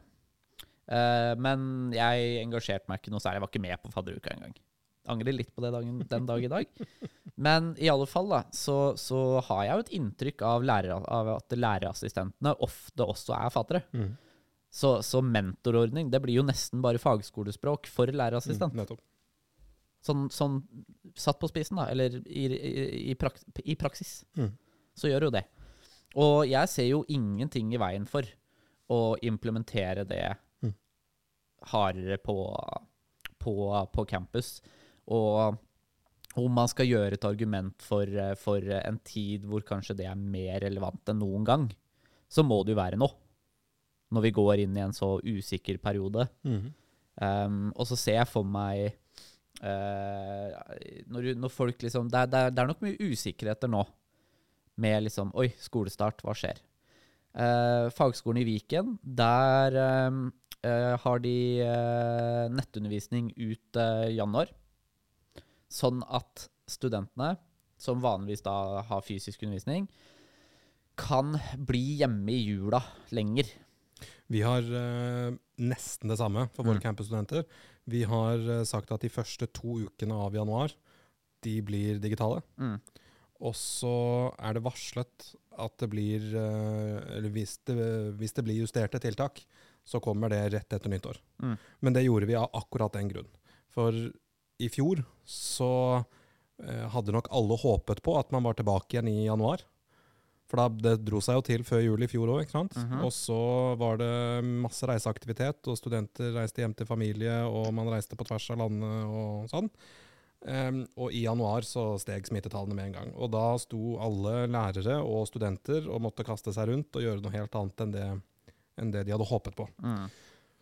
Uh, men jeg engasjerte meg ikke noe særlig. Jeg var ikke med på fadderuka engang. Angrer litt på det dagen, den dag i dag. Men i alle fall da, så, så har jeg jo et inntrykk av, lærer, av at lærerassistentene ofte også er faddere. Mm. Så, så mentorordning, det blir jo nesten bare fagskolespråk for lærerassistent. Mm, Nettopp. Sånn, sånn satt på spissen, da, eller i, i, i, prak, i praksis, Mm. så gjør jo det. Og jeg ser jo ingenting i veien for å implementere det Mm. hardere på, på, på campus. Og om man skal gjøre et argument for, for en tid hvor kanskje det er mer relevant enn noen gang, så må det jo være nå. Når vi går inn i en så usikker periode. Mm. Um, og så ser jeg for meg når, når folk liksom det er, det, er, det er nok mye usikkerheter nå med liksom Oi, skolestart, hva skjer? Eh, fagskolen i Viken, der eh, har de eh, nettundervisning ut eh, januar. Sånn at studentene, som vanligvis da har fysisk undervisning, kan bli hjemme i jula lenger. Vi har uh, nesten det samme for våre Mm. campusstudenter. Vi har eh, sagt at de første to ukene av januar, de blir digitale. Mm. Og så er det varslet at det blir eh, Eller hvis det, hvis det blir justerte tiltak, så kommer det rett etter nyttår. Mm. Men det gjorde vi av akkurat den grunn. For i fjor så eh, hadde nok alle håpet på at man var tilbake igjen i januar. For da, det dro seg jo til før jul i fjor òg, sant. Mhm. Og så var det masse reiseaktivitet, og studenter reiste hjem til familie, og man reiste på tvers av landet og sånn. Um, og i januar så steg smittetallene med en gang. Og da sto alle lærere og studenter og måtte kaste seg rundt og gjøre noe helt annet enn det, enn det de hadde håpet på. Mm.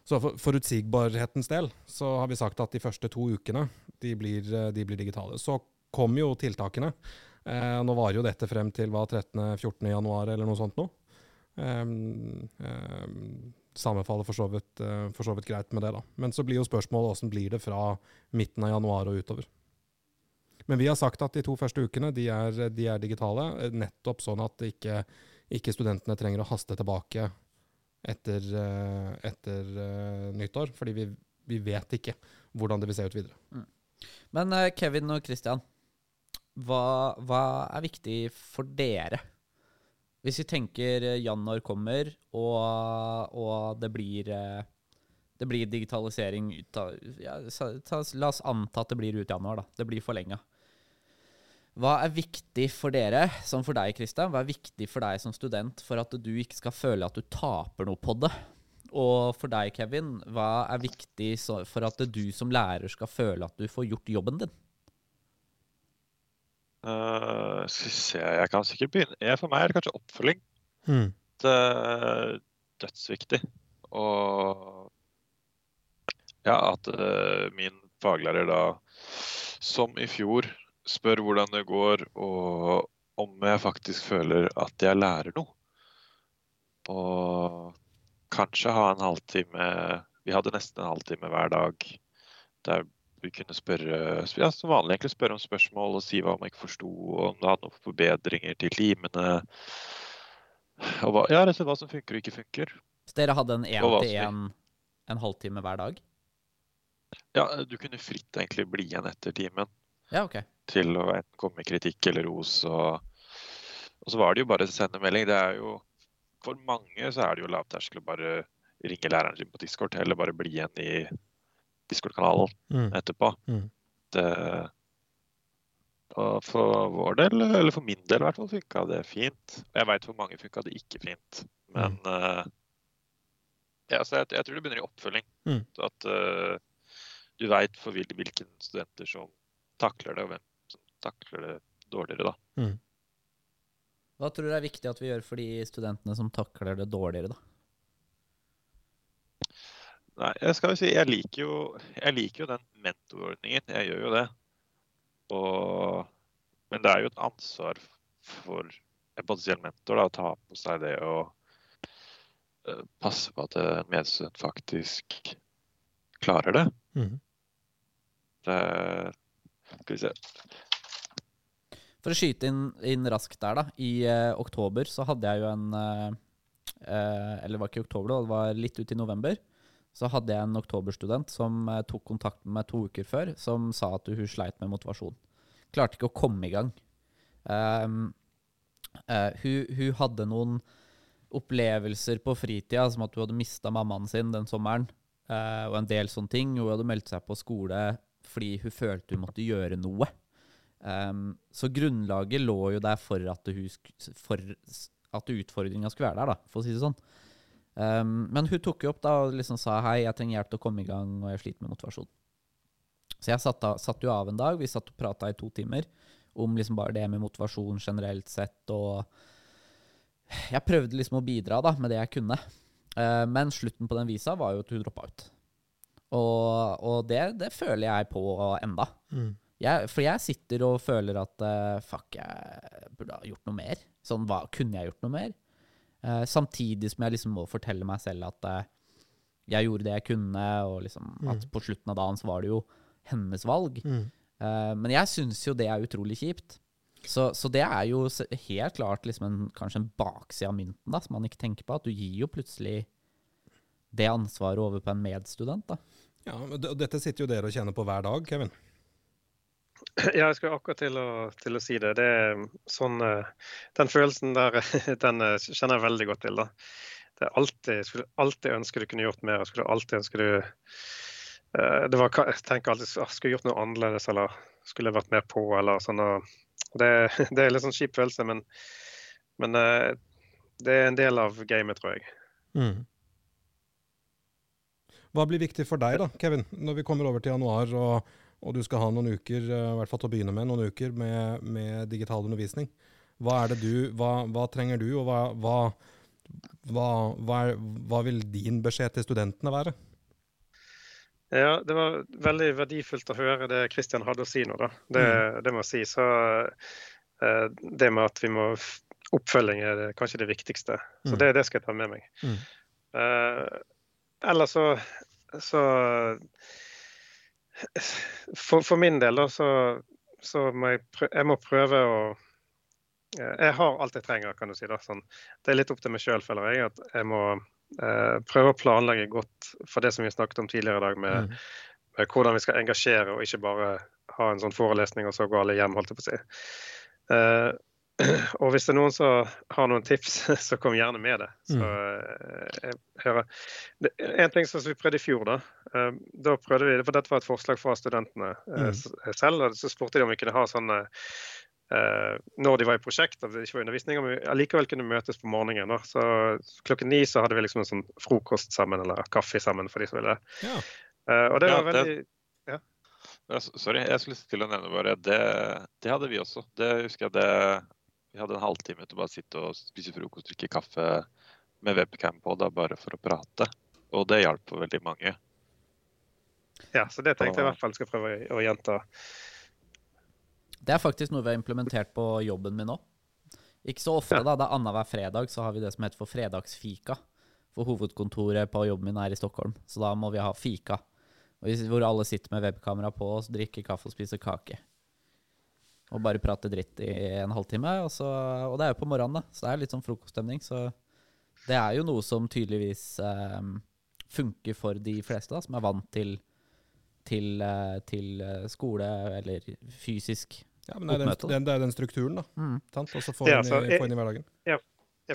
Så for forutsigbarhetens del så har vi sagt at de første to ukene de blir, de blir digitale. Så kom jo tiltakene. Eh, nå varer jo dette frem til hva, 13.-14. januar eller noe sånt nå. Eh, eh, sammenfaller for så, vidt, eh, for så vidt greit med det, da. Men så blir jo spørsmålet åssen blir det fra midten av januar og utover. Men vi har sagt at de to første ukene de er, de er digitale, eh, nettopp sånn at ikke, ikke studentene trenger å haste tilbake etter, eh, etter nyttår. Fordi vi, vi vet ikke hvordan det vil se ut videre. Men eh, Kevin og Christian, hva, hva er viktig for dere? Hvis vi tenker eh, januar kommer, og, og det blir eh, det blir digitalisering ut av ja, La oss anta at det blir ut januar, da. Det blir forlenga. Hva er viktig for dere, som for deg, Kristian? Hva er viktig for deg som student for at du ikke skal føle at du taper noe på det? Og for deg, Kevin, hva er viktig for at du som lærer skal føle at du får gjort jobben din? Eh, skal vi se, jeg kan sikkert begynne. Jeg, For meg er det kanskje oppfølging. Mm. Det er dødsviktig. Og ja, at uh, min faglærer da, som i fjor, spør hvordan det går, og om jeg faktisk føler at jeg lærer noe. Og kanskje ha en halvtime Vi hadde nesten en halvtime hver dag der kunne spørre ja, som vanlig egentlig spørre om spørsmål og si hva man ikke forsto, og om det hadde noen forbedringer til timene. Og hva, ja, hva som funker og ikke funker. Så dere hadde en hva som- én-til-én en halvtime hver dag? Ja, du kunne fritt egentlig bli igjen etter timen. Ja, OK. til å enten komme med kritikk eller ros. Og, og så var det jo bare å sende melding. Det er jo, for mange så er det jo lavterskel å bare ringe læreren sin på Discord, eller bare bli igjen i Discord-kanalen Mm. etterpå. Mm. Det, og for vår del, eller for min del i hvert fall, funka det fint. Jeg veit for mange funka det ikke fint. Men eh, ja, så jeg, jeg tror det begynner i oppfølging. Mm. At uh, du veit for hvil- hvilke studenter som takler det, og hvem som takler det dårligere. da. Hva tror du er viktig at vi gjør for de studentene som takler det dårligere, da? Nei, jeg skal jo si, jeg liker jo, jeg liker jo den mentorordningen. Jeg gjør jo det. Og, men det er jo et ansvar for en potensiell mentor da, å ta på seg det og eh, passe på at en medstudent faktisk klarer det. Mm. det skal vi se. For å skyte inn, inn raskt der, da. I uh, oktober så hadde jeg jo en uh, eh, Eller det var ikke i oktober, da, det var litt ut i november. Så hadde jeg en oktoberstudent som eh, tok kontakt med meg to uker før, som sa at hun sleit med motivasjon. Klarte ikke å komme i gang. Um, uh, hun, hun hadde noen opplevelser på fritida, som at hun hadde mista mammaen sin den sommeren, uh, og en del sånne ting. Hun hadde meldt seg på skole fordi hun følte hun måtte gjøre noe. Um, så grunnlaget lå jo der for at, hun at utfordringa skulle være der, da, for å si det sånn. Um, men hun tok jo opp da og liksom sa hei, jeg trenger hjelp til å komme i gang, og jeg sliter med motivasjon. Så jeg satt, satt jo av en dag, vi satt og prata i to timer om liksom bare det med motivasjon generelt sett, og jeg prøvde liksom å bidra da med det jeg kunne. Uh, men slutten på den visa var jo at hun droppa ut. Og, og det, det føler jeg på enda. Mm. Jeg, for jeg sitter og føler at uh, fuck, jeg burde ha gjort noe mer. Sånn, hva, kunne jeg gjort noe mer? Eh, samtidig som jeg liksom må fortelle meg selv at uh, jeg gjorde det jeg kunne, og liksom at på slutten av dagen så var det jo hennes valg. Mm. Uh, men jeg syns jo det er utrolig kjipt. Så, så det er jo helt klart liksom en, kanskje en bakside av mynten da, som man ikke tenker på. At du gir jo plutselig det ansvaret over på en medstudent. da. Ja, men Dette sitter jo dere og kjenner på hver dag, Kevin. Ja, jeg skulle akkurat til å, til å si det. det sånn, eh, den følelsen der den eh, kjenner jeg veldig godt til. da. Det er alltid, jeg skulle alltid ønske du kunne gjort mer. Jeg skulle alltid ønske du eh, det var, Jeg tenker alltid «Ah, skulle jeg gjort noe annerledes eller skulle jeg vært mer på. eller sånn. Det, det er litt sånn kjip følelse, men, men det er en del av gamet, tror jeg. Mm. Hva blir viktig for deg da, Kevin, når vi kommer over til januar og, og du skal ha noen uker, eh, i hvert fall til å begynne med, noen uker med, med digital undervisning? Hva er det du, hva, hva trenger du, og hva, hva, vil din beskjed til studentene være? Ja, det var veldig verdifullt å høre det Kristian hadde å si nå, da. Det, det må jeg si. Så eh, det med at vi må Oppfølging er det, kanskje det viktigste. Så Mm. det, det skal jeg ta med meg. Mm. Uh, ellers så, så for, for min del, da, så, så må jeg, prø jeg må prøve å eh, Jeg har alt jeg trenger, kan du si. da, sånn. Det er litt opp til meg sjøl, føler jeg. At jeg må eh, prøve å planlegge godt for det som vi snakket om tidligere i dag, med, Mm. med hvordan vi skal engasjere, og ikke bare ha en sånn forelesning og så gå alle hjem, holdt jeg på å si. Eh, og hvis det er noen som har noen tips, så kom gjerne med det. Så eh, jeg hører. Det, en ting som vi prøvde i fjor, da. eh, da prøvde vi, for Dette var et forslag fra studentene eh, Mm. selv. og Så spurte de om vi kunne ha sånne eh, når de var i prosjekt, og det ikke var undervisning, om vi allikevel kunne møtes på morgenen. Da. Så klokken ni så hadde vi liksom en sånn frokost sammen, eller kaffe sammen for de som ville. Ja. Eh, og det var det- veldig Ja, Sorry, jeg skulle til å nevne bare det, det hadde vi også. Det husker jeg det Vi hadde en halvtime til å bare sitte og spise frokost, drikke kaffe med webcam på, da bare for å prate. Og det hjalp for veldig mange. Ja, så det tenkte jeg i hvert fall skal prøve å, gjenta. Det er faktisk noe vi har implementert på jobben min nå. Ikke så ofte, Ja. da. Det er annenhver fredag så har vi det som heter for fredagsfika. For hovedkontoret på jobben min er i Stockholm, så da må vi ha fika. Hvor alle sitter med webkamera på og drikker kaffe og spiser kake. Og bare prate dritt i en halvtime. Og, så, og det er jo på morgenen, da, så det er litt sånn frokoststemning. Så det er jo noe som tydeligvis eh, funker for de fleste, da, som er vant til, til, eh, til eh, skole eller fysisk. Ja, men det er den, Oppmøte, den, det er den strukturen, da. Mm. Og så få Ja, inn, i- inn i hverdagen. Ja,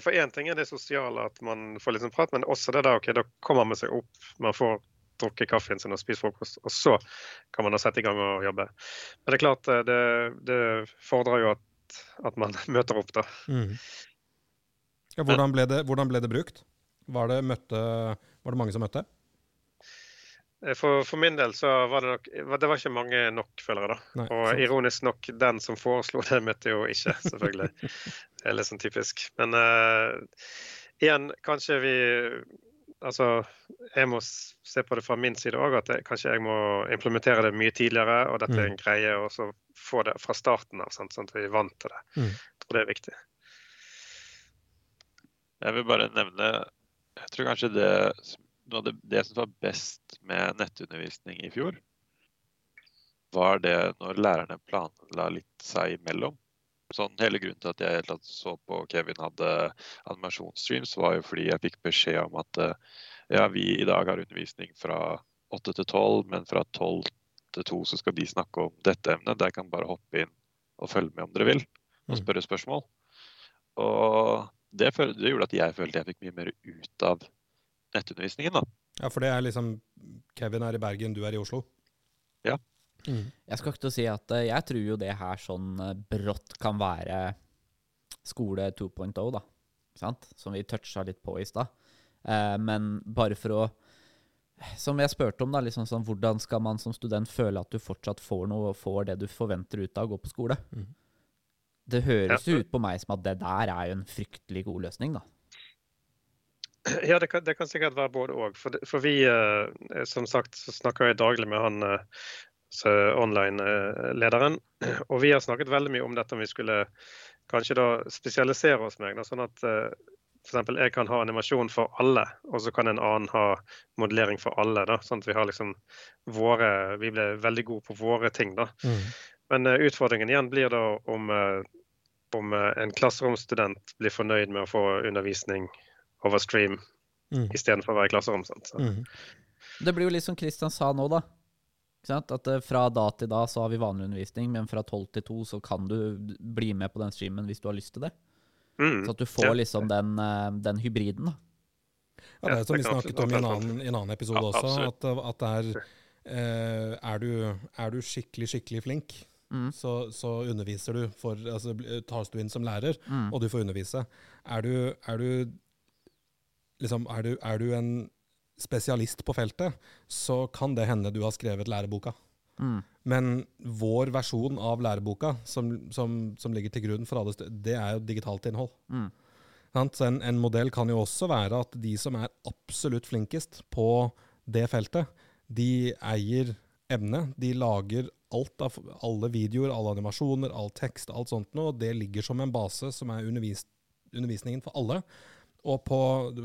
for én ting er det sosiale, at man får sånn prat, men også det der ok, da kommer man seg opp, man får drukket kaffen sin og spist frokost, og så kan man da sette i gang og jobbe. Men det er klart, eh, det, det fordrer jo at, at man møter opp, da. Mm. Ja, hvordan, ble det, hvordan ble det brukt? Var det, møtte, var det mange som møtte? Eh, For, for min del så var det nok Det var ikke mange nok følgere, da. Nei, Og ironisk nok, den som foreslo det, møtte jo ikke, selvfølgelig. Det er litt sånn typisk. Men uh, igjen, kanskje vi Altså, jeg må se på det fra min side òg, at jeg, kanskje jeg må implementere det mye tidligere, og dette er Mm. en greie, og så få det fra starten av, sant, sånn at vi er vant til det. Mm. Jeg tror det er viktig. Jeg vil bare nevne Jeg tror kanskje det, som- noe av det, det som var best med nettundervisning i fjor, var det når lærerne planla litt seg imellom. Sånn, hele grunnen til at jeg helt tatt så på Kevin hadde animasjonsstreams, var jo fordi jeg fikk beskjed om at eh, ja, vi i dag har undervisning fra 8 til 12, men fra 12 til 2 så skal de snakke om dette emnet. Der kan bare hoppe inn og følge med om dere vil, og Mm. spørre spørsmål. Og det, det gjorde at jeg følte jeg fikk mye mer ut av nettundervisningen. da. Ja, for det er liksom Kevin er i Bergen, du er i Oslo. Ja. Mhm. Jeg skal ikke til å si at eh, jeg tror jo det her sånn eh, brått kan være skole 2.0, da. Sant? Som vi toucha litt på i stad. Eh, men bare for å Som jeg spurte om, da, liksom sånn, hvordan skal man som student føle at du fortsatt får noe, får det du forventer ut av å gå på skole? Mm. Det høres Ja. jo ut på meg som at det der er jo en fryktelig god løsning, da. Ja, det kan, det kan sikkert være både òg. For, for vi, eh, som sagt, så snakker jeg daglig med han eh, online-lederen. Og vi har snakket veldig mye om dette om vi skulle kanskje da spesialisere oss meg. Da, sånn at eh, f.eks. jeg kan ha animasjon for alle, og så kan en annen ha modellering for alle. Da, sånn at vi har liksom våre Vi blir veldig gode på våre ting, da. Mm. Men eh, utfordringen igjen blir da om, eh, om en klasseromsstudent blir fornøyd med å få undervisning over stream mm. istedenfor å være i klasserom. Sant? Så, Mhm. Det blir jo litt som Kristian sa nå, da. Ikke sant? At eh, fra da til da så har vi vanlig undervisning, men fra tolv til to så kan du bli med på den streamen hvis du har lyst til det. mm, Så at du får Ja. liksom den, eh, den hybriden, da. Ja, det er som det vi snakket om i en annen, en annen episode Ja, også, at, at det er eh, er, du, er du skikkelig, skikkelig flink, Mm. så, så underviser du for Altså tas du inn som lærer, Mm. og du får undervise. Er du, er du liksom er du, er du en spesialist på feltet, så kan det hende du har skrevet læreboka. Mm. Men vår versjon av læreboka, som, som, som ligger til grunn for alle steder, det er jo digitalt innhold. Mm. Så en, en modell kan jo også være at de som er absolutt flinkest på det feltet, de eier emnet. De lager alt av alle videoer, alle animasjoner, all tekst, alt sånt noe. Det ligger som en base som er undervis, undervisningen for alle. Og på,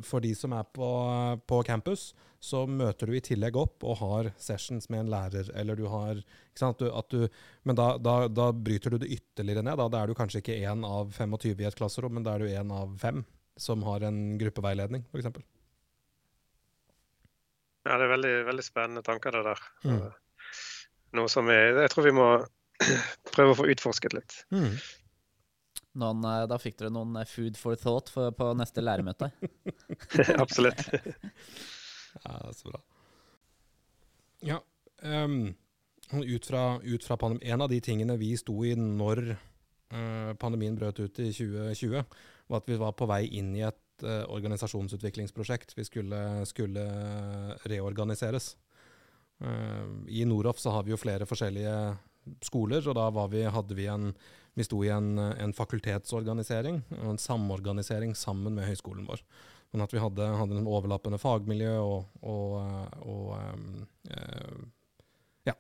for de som er på, på campus, så møter du i tillegg opp og har sessions med en lærer, eller du har ikke sant, du, du, Men da, da, da bryter du det ytterligere ned. Da, da er du kanskje ikke én av 25 i et klasserom, men da er du én av fem som har en gruppeveiledning, f.eks. ja, det er veldig, veldig spennende tanker, det der. Mm. Noe som jeg, jeg tror vi må prøve å få utforsket litt. Mm. Noen, eh, da fikk dere noen eh, food for thought for, på neste læremøte. Absolutt. Ja, så bra. Ja, um, ut fra, ut fra En av de tingene vi sto i når uh, pandemien brøt ut i 2020, var at vi var på vei inn i et uh, organisasjonsutviklingsprosjekt. Vi skulle, skulle reorganiseres. Uh, I Noroff så har vi jo flere forskjellige skoler, og da vi, hadde vi en vi sto i en, en fakultetsorganisering, en samorganisering sammen med høyskolen vår. Sånn at vi hadde, hadde en overlappende fagmiljø og, og, og um, uh, Ja.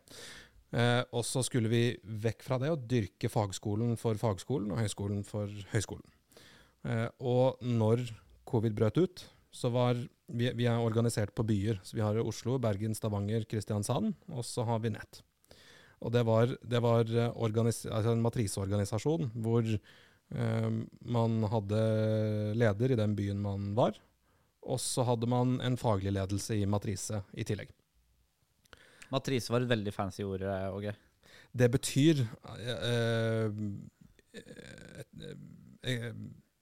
Uh, og så skulle vi vekk fra det og dyrke fagskolen for fagskolen og høyskolen for høyskolen. Uh, og når covid brøt ut, så var vi, vi er organisert på byer. Så vi har Oslo, Bergen, Stavanger, Kristiansand, og så har vi nett. Og det var, det var eh, altså en matriseorganisasjon hvor eh, man hadde leder i den byen man var, og så hadde man en faglig ledelse i matrise i tillegg. Matrise var et veldig fancy ord, eh, Åge. Det betyr eh, eh, eh,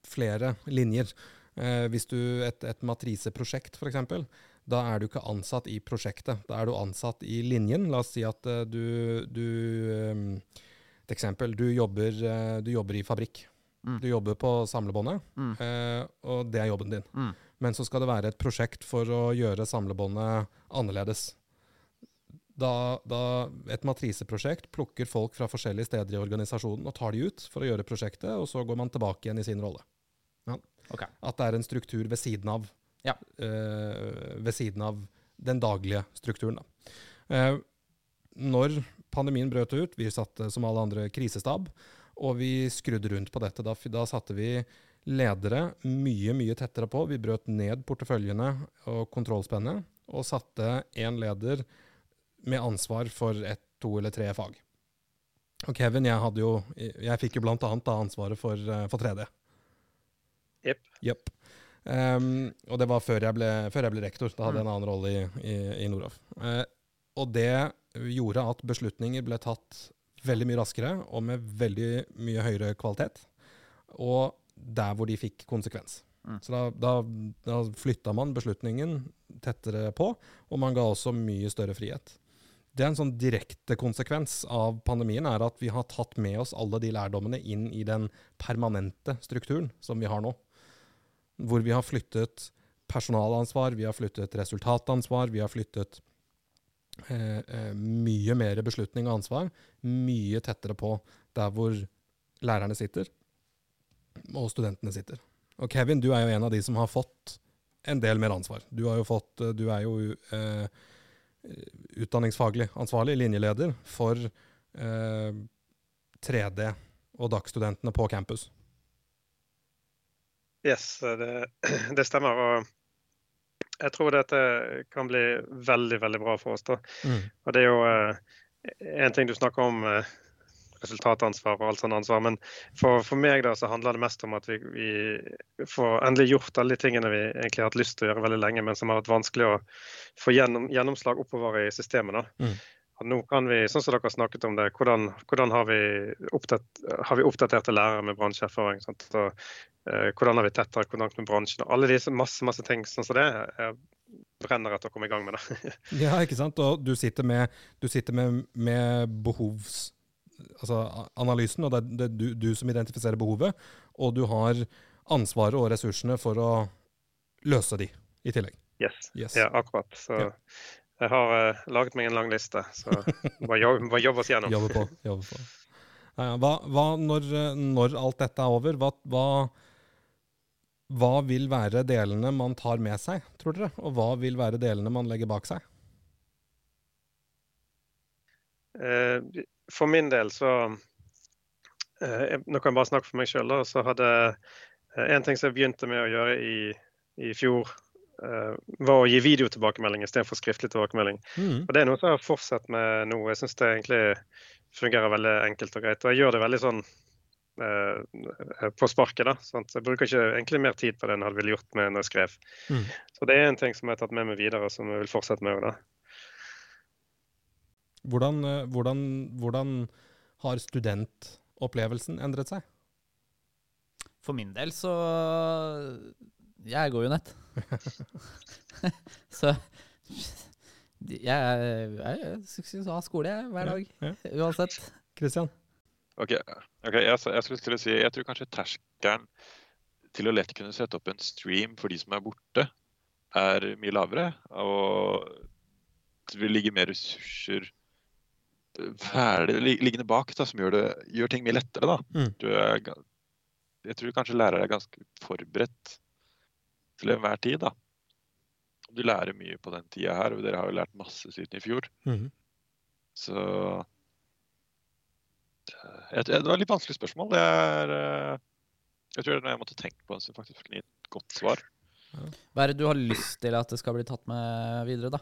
flere linjer. Eh, hvis du Et, et matriseprosjekt, f.eks., da er du ikke ansatt i prosjektet. Da er du ansatt i linjen. La oss si at eh, du, du eh, Et eksempel. Du jobber, eh, du jobber i fabrikk. Mm. Du jobber på samlebåndet, Mm. eh, og det er jobben din. Mm. Men så skal det være et prosjekt for å gjøre samlebåndet annerledes. Da, da et matriseprosjekt plukker folk fra forskjellige steder i organisasjonen og tar de ut for å gjøre prosjektet, og så går man tilbake igjen i sin rolle. Ja. Okay. At det er en struktur ved siden av, Ja. uh, ved siden av den daglige strukturen. Da. Uh, når pandemien brøt ut, vi satte som alle andre krisestab, og vi skrudde rundt på dette. Da, da satte vi ledere mye, mye tettere på. Vi brøt ned porteføljene og kontrollspennet, og satte én leder med ansvar for ett, to eller tre fag. Og Kevin, jeg, hadde jo, jeg fikk jo blant annet da ansvaret for, eh, for 3D. Jepp. Jepp. Ehm, og det var før jeg ble, før jeg ble rektor. Da hadde jeg en annen rolle i, i, i Noroff. Uh, og det gjorde at beslutninger ble tatt veldig mye raskere og med veldig mye høyere kvalitet. Og der hvor de fikk konsekvens. Mm. Så da, da, da flytta man beslutningen tettere på, og man ga også mye større frihet. Det er en sånn direkte konsekvens av pandemien er at vi har tatt med oss alle de lærdommene inn i den permanente strukturen som vi har nå. Hvor vi har flyttet personalansvar, vi har flyttet resultatansvar, vi har flyttet eh, eh, mye mer beslutning og ansvar mye tettere på der hvor lærerne sitter, og studentene sitter. Og Kevin, du er jo en av de som har fått en del mer ansvar. Du, fått, du er jo eh, utdanningsfaglig ansvarlig, linjeleder, for eh, 3D og DAG-studentene på campus. Yes, det, det stemmer. Og jeg tror dette kan bli veldig, veldig bra for oss. da. Mm. Og det er jo en ting du snakker om, eh, resultatansvar og alt sånt ansvar. Men for, for meg da så handler det mest om at vi, vi får endelig gjort alle de tingene vi egentlig har hatt lyst til å gjøre veldig lenge, men som har vært vanskelig å få gjennom, gjennomslag oppover i systemet. da. Mm. Og nå kan vi, sånn som dere har snakket om det, hvordan, hvordan har, vi oppdatert, har vi oppdaterte lærere med bransjeerfaring? Og, eh, hvordan har vi tettere kontakt med bransjen? Alle disse masse, masse ting sånn som det. Jeg brenner etter å komme i gang med det. Ja, ikke sant? Og du sitter med, du sitter med, med behovs... Altså analysen, og det er, det er du, du som identifiserer behovet, og du har ansvaret og ressursene for å løse de i tillegg. Yes. Yes. Ja, akkurat. Så Ja. Jeg har uh, laget meg en lang liste, så bare jobb, bare jobb oss gjennom. Jobbe på. Jobbe på. Ja. Hva, hva når, når alt dette er over, hva, hva, vil være delene man tar med seg, tror dere? Og hva vil være delene man legger bak seg? Uh, For min del så uh, jeg- Nå kan jeg bare snakke for meg sjøl. Så hadde eh, en ting som jeg begynte med å gjøre i, i fjor, eh, var å gi videotilbakemelding istedenfor skriftlig tilbakemelding. Mm. Og Det er noe som jeg har fortsatt med nå. Jeg syns det egentlig fungerer veldig enkelt og greit. Og jeg gjør det veldig sånn eh, på sparket. da, sant? Jeg bruker ikke egentlig mer tid på det enn jeg hadde ville gjort med når jeg skrev. Mm. Så det er en ting som jeg har tatt med meg videre, som jeg vil fortsette med. da. Hvordan, eh, hvordan, hvordan har studentopplevelsen endret seg? For min del så Jeg går jo nett. så jeg, jeg, jeg ha skole jeg, hver dag. Ja, Uansett. Kristian? Ok, okay jeg, jeg skulle til si, jeg tror kanskje terskelen til å lett kunne sette opp en stream for de som er borte, er mye lavere. Og det vil ligge mer ressurser ferdig liggende bak, da, som gjør, det, gjør ting mye lettere. da. Mm. Du er, jeg tror kanskje lærere er ganske forberedt til enhver tid. da. Du lærer mye på den tida her, og dere har jo lært masse siden i fjor. Mhm. Så eh, jeg, jeg- Det var et litt vanskelig spørsmål. Det er, eh, Jeg tror det er noe jeg måtte tenke på så jeg faktisk kunne gi et godt svar. Hva er det du har lyst til at det skal bli tatt med videre, da?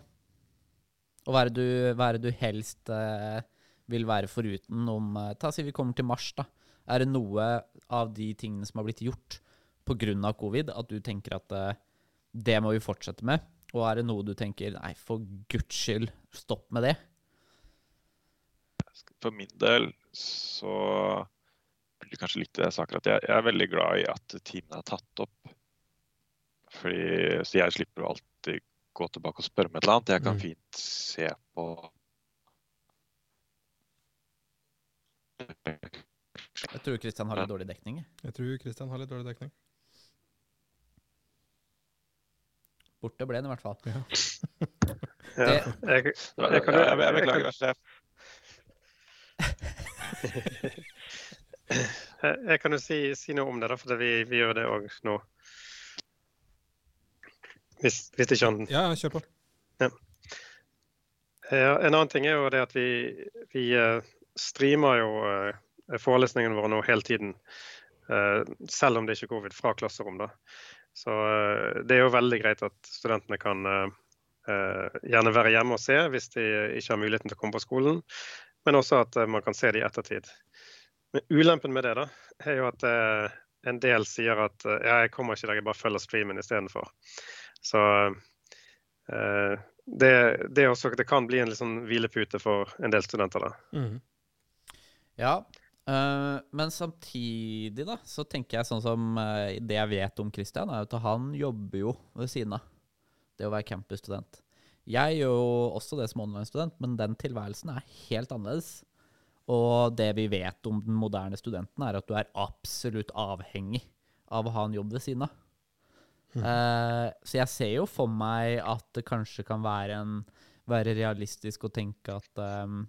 Og hva er det du, hva er det du helst eh, vil være foruten om eh, Ta Si vi kommer til mars, da. Er det noe av de tingene som har blitt gjort pga. covid, at du tenker at eh, det må vi fortsette med? Og er det noe du tenker nei, for guds skyld, stopp med det? For min del så blir det kanskje litt det jeg sa akkurat. Jeg, jeg er veldig glad i at teamene er tatt opp. Fordi, så jeg slipper å alltid gå tilbake og spørre om et eller annet. Jeg kan Mm. fint se på Jeg tror Kristian har litt dårlig dekning. jeg. Jeg tror Kristian har litt dårlig dekning. Borte ble den i hvert fall. Ja. Ja, Det- jeg, Jeg, jeg, jeg, kan, jeg, jeg jeg, beklager, sjef. jeg, jeg kan jo si, si noe om det, da, for vi, vi gjør det òg nå. Hvis, hvis ikke han Ja, ja, kjør på. Ja, en annen ting er jo det at vi, vi eh, streamer jo eh, forelesningene våre nå hele tiden. eh, selv om det ikke er covid, fra klasserom. da. Så eh, det er jo veldig greit at studentene kan eh, eh, gjerne være hjemme og se hvis de ikke har muligheten til å komme på skolen. Men også at man kan se det i ettertid. Men ulempen med det da, er jo at en del sier at ja, jeg kommer ikke i jeg bare følger streamen istedenfor. Så det, det, også, det kan bli en sånn hvilepute for en del studenter. da. Mm. Ja, øh, men samtidig da, så tenker jeg sånn som uh, det jeg vet om Christian, er at han jobber jo ved siden av det å være campusstudent. Jeg gjør jo også det som online-student, men den tilværelsen er helt annerledes. Og det vi vet om den moderne studenten, er at du er absolutt avhengig av å ha en jobb ved siden av. Eh, så jeg ser jo for meg at det kanskje kan være, en, være realistisk å tenke at ehm,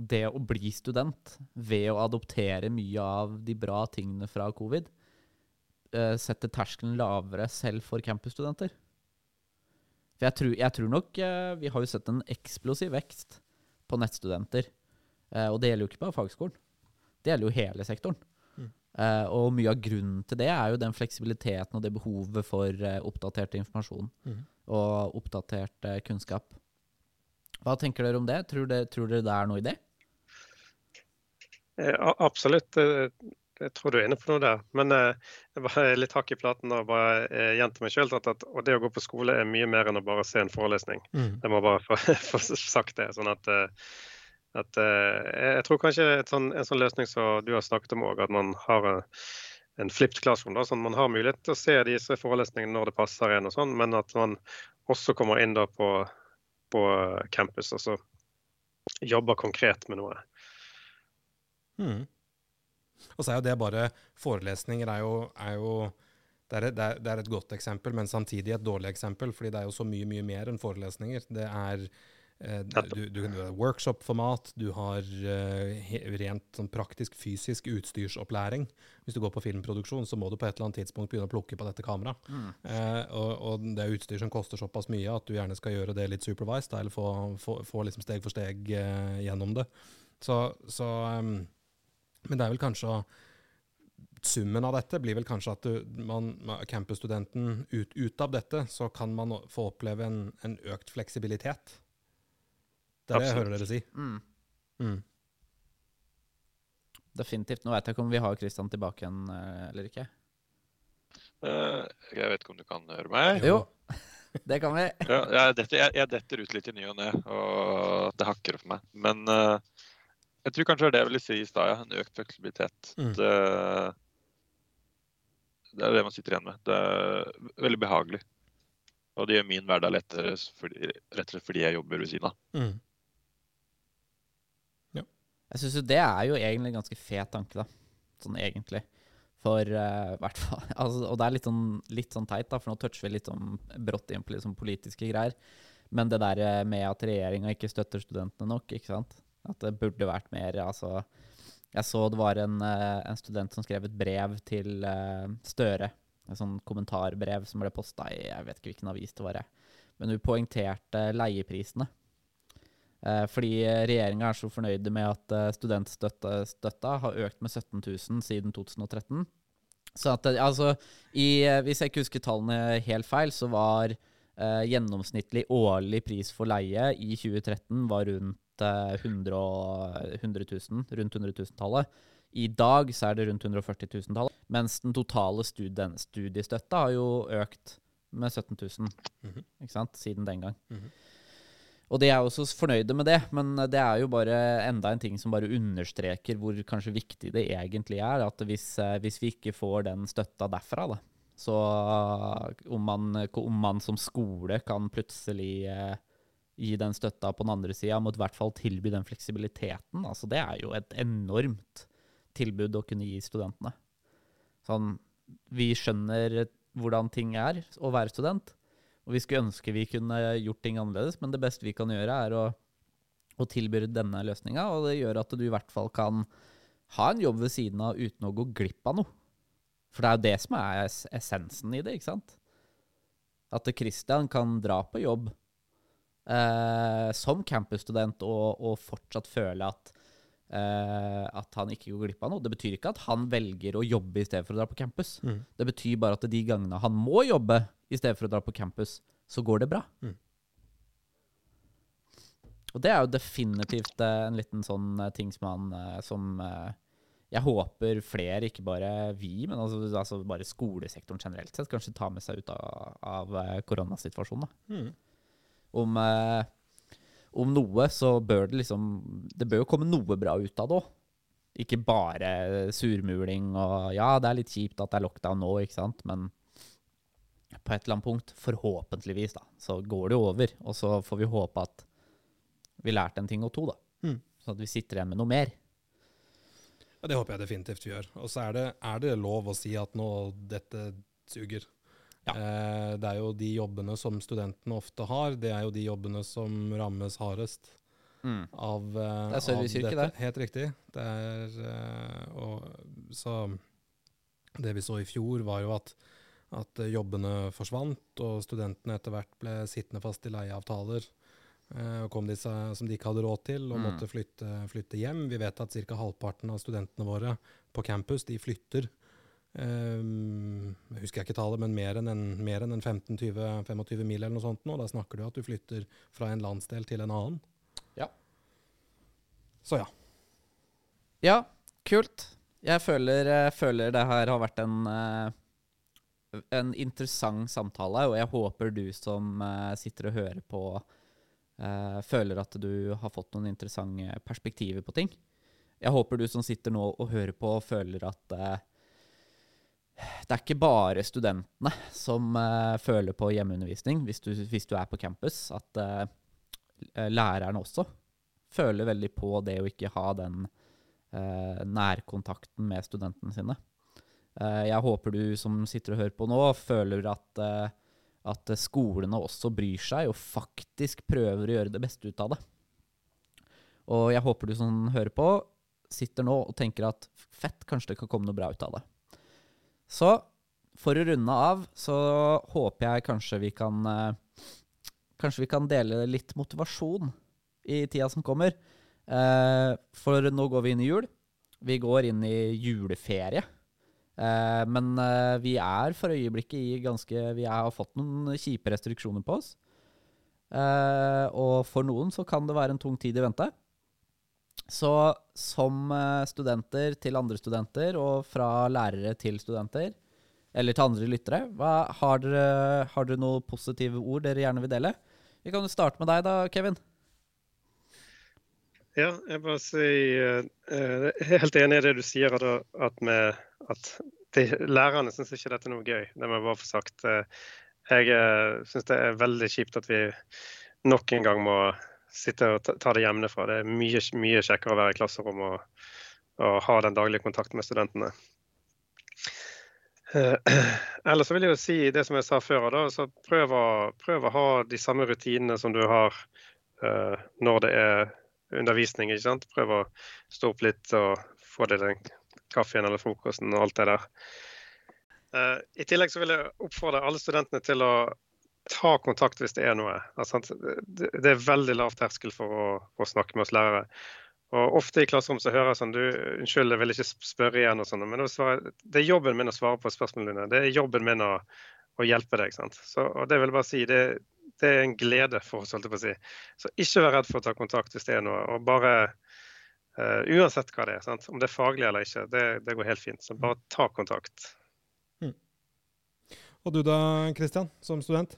det å bli student ved å adoptere mye av de bra tingene fra covid, uh, setter terskelen lavere selv for campusstudenter. For jeg tror, jeg tror nok uh, Vi har jo sett en eksplosiv vekst på nettstudenter. Uh, og det gjelder jo ikke bare fagskolen. Det gjelder jo hele sektoren. Mm. Og mye av grunnen til det er jo den fleksibiliteten og det behovet for oppdatert informasjon mm. og oppdatert kunnskap. Hva tenker dere om det? Tror, det? tror dere det er noe i det? Eh, absolutt. Jeg tror du er inne på noe der. Men eh, jeg var litt hakk i platen og bare eh, gjenta meg sjøl og det å gå på skole er mye mer enn å bare se en forelesning. Mm. Jeg må bare få, få sagt det. sånn at, at Jeg tror kanskje sånn, en sånn løsning som du har snakket om òg, at man har en flipped classroom. Da, sånn Man har mulighet til å se disse forelesningene når det passer en, og sånn, men at man også kommer inn da på, på campus og så jobber konkret med noe. Mhm. Og så er jo det bare Forelesninger er jo, er jo det, er, det, er, det er et godt eksempel, men samtidig et dårlig eksempel, fordi det er jo så mye mye mer enn forelesninger. Det er eh, du, du, du har workshop-format, du har eh, rent sånn praktisk fysisk utstyrsopplæring. Hvis du går på filmproduksjon, så må du på et eller annet tidspunkt begynne å plukke på dette kameraet. Eh, og, og det er utstyr som koster såpass mye at du gjerne skal gjøre det litt supervised, eller få, få, få liksom steg for steg eh, gjennom det. Så, så um, Men det er vel kanskje Summen av dette blir vel kanskje at du, man, campusstudenten ut, ut av dette, så kan man få oppleve en, en økt fleksibilitet. Det er det jeg hører dere si. Mm. Mm. Definitivt. Nå vet jeg ikke om vi har Kristian tilbake igjen eh, eller ikke. Eh, Jeg vet ikke om du kan høre meg? Jo, det kan vi. Ja, jeg, detter, jeg, jeg detter ut litt i ny og ne, og det hakker for meg. Men eh, jeg tror kanskje det er det jeg ville si i stad, ja. En økt fleksibilitet. Mm. Det, det er det man sitter igjen med. Det er veldig behagelig. Og det gjør min hverdag lettere, fordi, rett og slett fordi jeg jobber ved siden av. Mm. Jeg syns jo det er jo egentlig en ganske fet tanke, da. Sånn egentlig. For uh, hvert fall altså, Og det er litt sånn, litt sånn teit, da, for nå toucher vi litt sånn brått inn på litt sånn politiske greier. Men det der eh, med at regjeringa ikke støtter studentene nok, ikke sant. At det burde vært mer altså Jeg så det var en, eh, en student som skrev et brev til eh, Støre. Et sånn kommentarbrev som ble posta i jeg vet ikke hvilken avis det var. Men hun poengterte leieprisene. Eh, fordi regjeringa er så fornøyde med at studentstøtta har økt med 17 000 siden 2013. Så at, altså, i, hvis jeg ikke husker tallene helt feil, så var eh, gjennomsnittlig årlig pris for leie i 2013 var rundt 100, og- 100 000, rundt 100 000-tallet. I dag så er det rundt 140 000-tallet, mens den totale studien, studiestøtta har jo økt med 17 000 Mhm. ikke sant, siden den gang. Mhm. Og de er også fornøyde med det, men det er jo bare enda en ting som bare understreker hvor kanskje viktig det egentlig er. At hvis, eh, hvis vi ikke får den støtta derfra, da, så om man, om man som skole kan plutselig eh, gi den støtta på den andre sida, må i hvert fall tilby den fleksibiliteten. Altså, det er jo et enormt tilbud å kunne gi studentene. Sånn, vi skjønner hvordan ting er å være student, og vi skulle ønske vi kunne gjort ting annerledes, men det beste vi kan gjøre, er å, å tilby denne løsninga, og det gjør at du i hvert fall kan ha en jobb ved siden av uten å gå glipp av noe. For det er jo det som er essensen i det, ikke sant? At Christian kan dra på jobb som campusstudent og, og fortsatt føle at, eh, at han ikke går glipp av noe. Det betyr ikke at han velger å jobbe i stedet for å dra på campus. Mm. Det betyr bare at de gangene han må jobbe i stedet for å dra på campus, så går det bra. Mm. Og det er jo definitivt eh, en liten sånn eh, ting som han eh, som eh, jeg håper flere, ikke bare vi, men altså, altså bare skolesektoren generelt sett, kanskje tar med seg ut av, av eh, koronasituasjonen. da Mhm. Om, eh, om noe, så bør det liksom Det bør jo komme noe bra ut av det òg. Ikke bare surmuling og Ja, det er litt kjipt at det er lockdown nå, ikke sant, men på et eller annet punkt, forhåpentligvis, da, så går det jo over. Og så får vi håpe at vi lærte en ting og to, da. Mm. Sånn at vi sitter igjen med noe mer. Ja, det håper jeg definitivt vi gjør. Og så er det, er det lov å si at nå dette suger. Ja. Eh, det er jo de jobbene som studentene ofte har, det er jo de jobbene som rammes hardest av eh, Det er serviceyrket, det. Helt riktig. Det er eh, og, Så det vi så i fjor, var jo at, at jobbene forsvant, og studentene etter hvert ble sittende fast i leieavtaler. eh, Og kom de seg, som de ikke hadde råd til, og Mm. måtte flytte, flytte hjem. Vi vet at ca. halvparten av studentene våre på campus de flytter. Um, jeg husker ikke tallet, men mer enn en, enn en 15-20-25 mil eller noe sånt nå. Da snakker du at du flytter fra en landsdel til en annen. Ja. Så ja. Ja, kult. Jeg føler, føler det her har vært en, eh, en interessant samtale, og jeg håper du som eh, sitter og hører på, eh, føler at du har fått noen interessante perspektiver på ting. Jeg håper du som sitter nå og hører på, føler at eh, det er ikke bare studentene som uh, føler på hjemmeundervisning hvis du, hvis du er på campus. At uh, lærerne også føler veldig på det å ikke ha den uh, nærkontakten med studentene sine. Jeg håper du som sitter og hører på nå, føler at, at skolene også bryr seg og faktisk prøver å gjøre det beste ut av det. Og jeg håper du som hører på, sitter nå og tenker at fett, kanskje det kan komme noe bra ut av det. Så for å runde av, så håper jeg kanskje vi kan eh, Kanskje vi kan dele litt motivasjon i tida som kommer. Eh, for nå går vi inn i jul. Vi går inn i juleferie. Eh, men vi er for øyeblikket i ganske Vi har fått noen kjipe restriksjoner på oss. Og for noen så kan det være en tung tid i vente. Så som eh, studenter til andre studenter, og fra lærere til studenter, eller til andre lyttere, hva, har, dere, har dere noen positive ord dere gjerne vil dele? Vi kan jo starte med deg da, Kevin. Ja, jeg bare sier eh, Jeg er helt enig i det du sier, at, med, at de, lærerne syns ikke dette er noe gøy. Det må jeg bare få sagt. Eh, Jeg syns det er veldig kjipt at vi nok en gang må sitte og ta, det hjemmefra. Det er mye, mye kjekkere å være i klasserom og, og ha den daglige kontakten med studentene. Eh, ellers så vil jeg jo si det som jeg sa før, da, så prøv å, prøv å ha de samme rutinene som du har uh, når det er undervisning. ikke sant? Prøv å stå opp litt og få deg den kaffen eller frokosten og alt det der. Uh, I tillegg så vil jeg oppfordre alle studentene til å ta kontakt hvis det er noe. Det, er veldig lav terskel for å, snakke med oss lærere. Og ofte i klasserom så hører jeg sånn du, 'Unnskyld, jeg vil ikke spørre igjen', og sånn. Men det er jobben min å svare på spørsmålene dine. Det er jobben min å, å hjelpe deg. sant? Så, og det vil jeg bare si, det, det er en glede for oss, holdt jeg på å si. Så ikke vær redd for å ta kontakt hvis det er noe. Og bare uh, Uansett hva det er, sant? om det er faglig eller ikke, det, det går helt fint. Så bare ta kontakt. Mm. Og du da, Kristian, som student?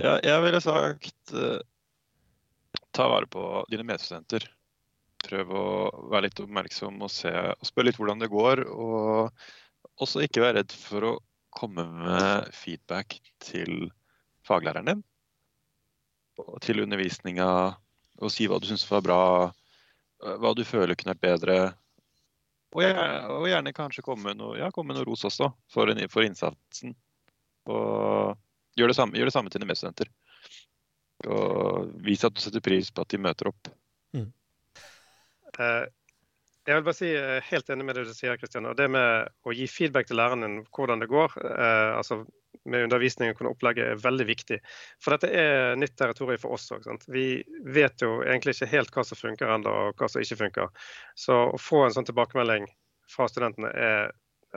Ja, jeg ville sagt uh, ta vare på dine medstudenter. Prøv å være litt oppmerksom og, se, og spør litt hvordan det går. Og også ikke være redd for å komme med feedback til faglæreren din. Og til undervisninga, og si hva du syns var bra, hva du føler kunne vært bedre. Og gjerne, og gjerne kanskje komme med noe, ja, komme med noe ros også, for, for innsatsen. Og gjør det samme, gjør det samme til dine medstudenter. Og vis at du setter pris på at de møter opp. Mm. Uh, jeg vil bare si uh, helt enig med det du sier, Kristian. Og det med å gi feedback til læreren din hvordan det går, uh, altså med undervisning og kunne opplegge, er veldig viktig. For dette er nytt territorium for oss òg. Vi vet jo egentlig ikke helt hva som funker ennå, og hva som ikke funker. Så å få en sånn tilbakemelding fra studentene er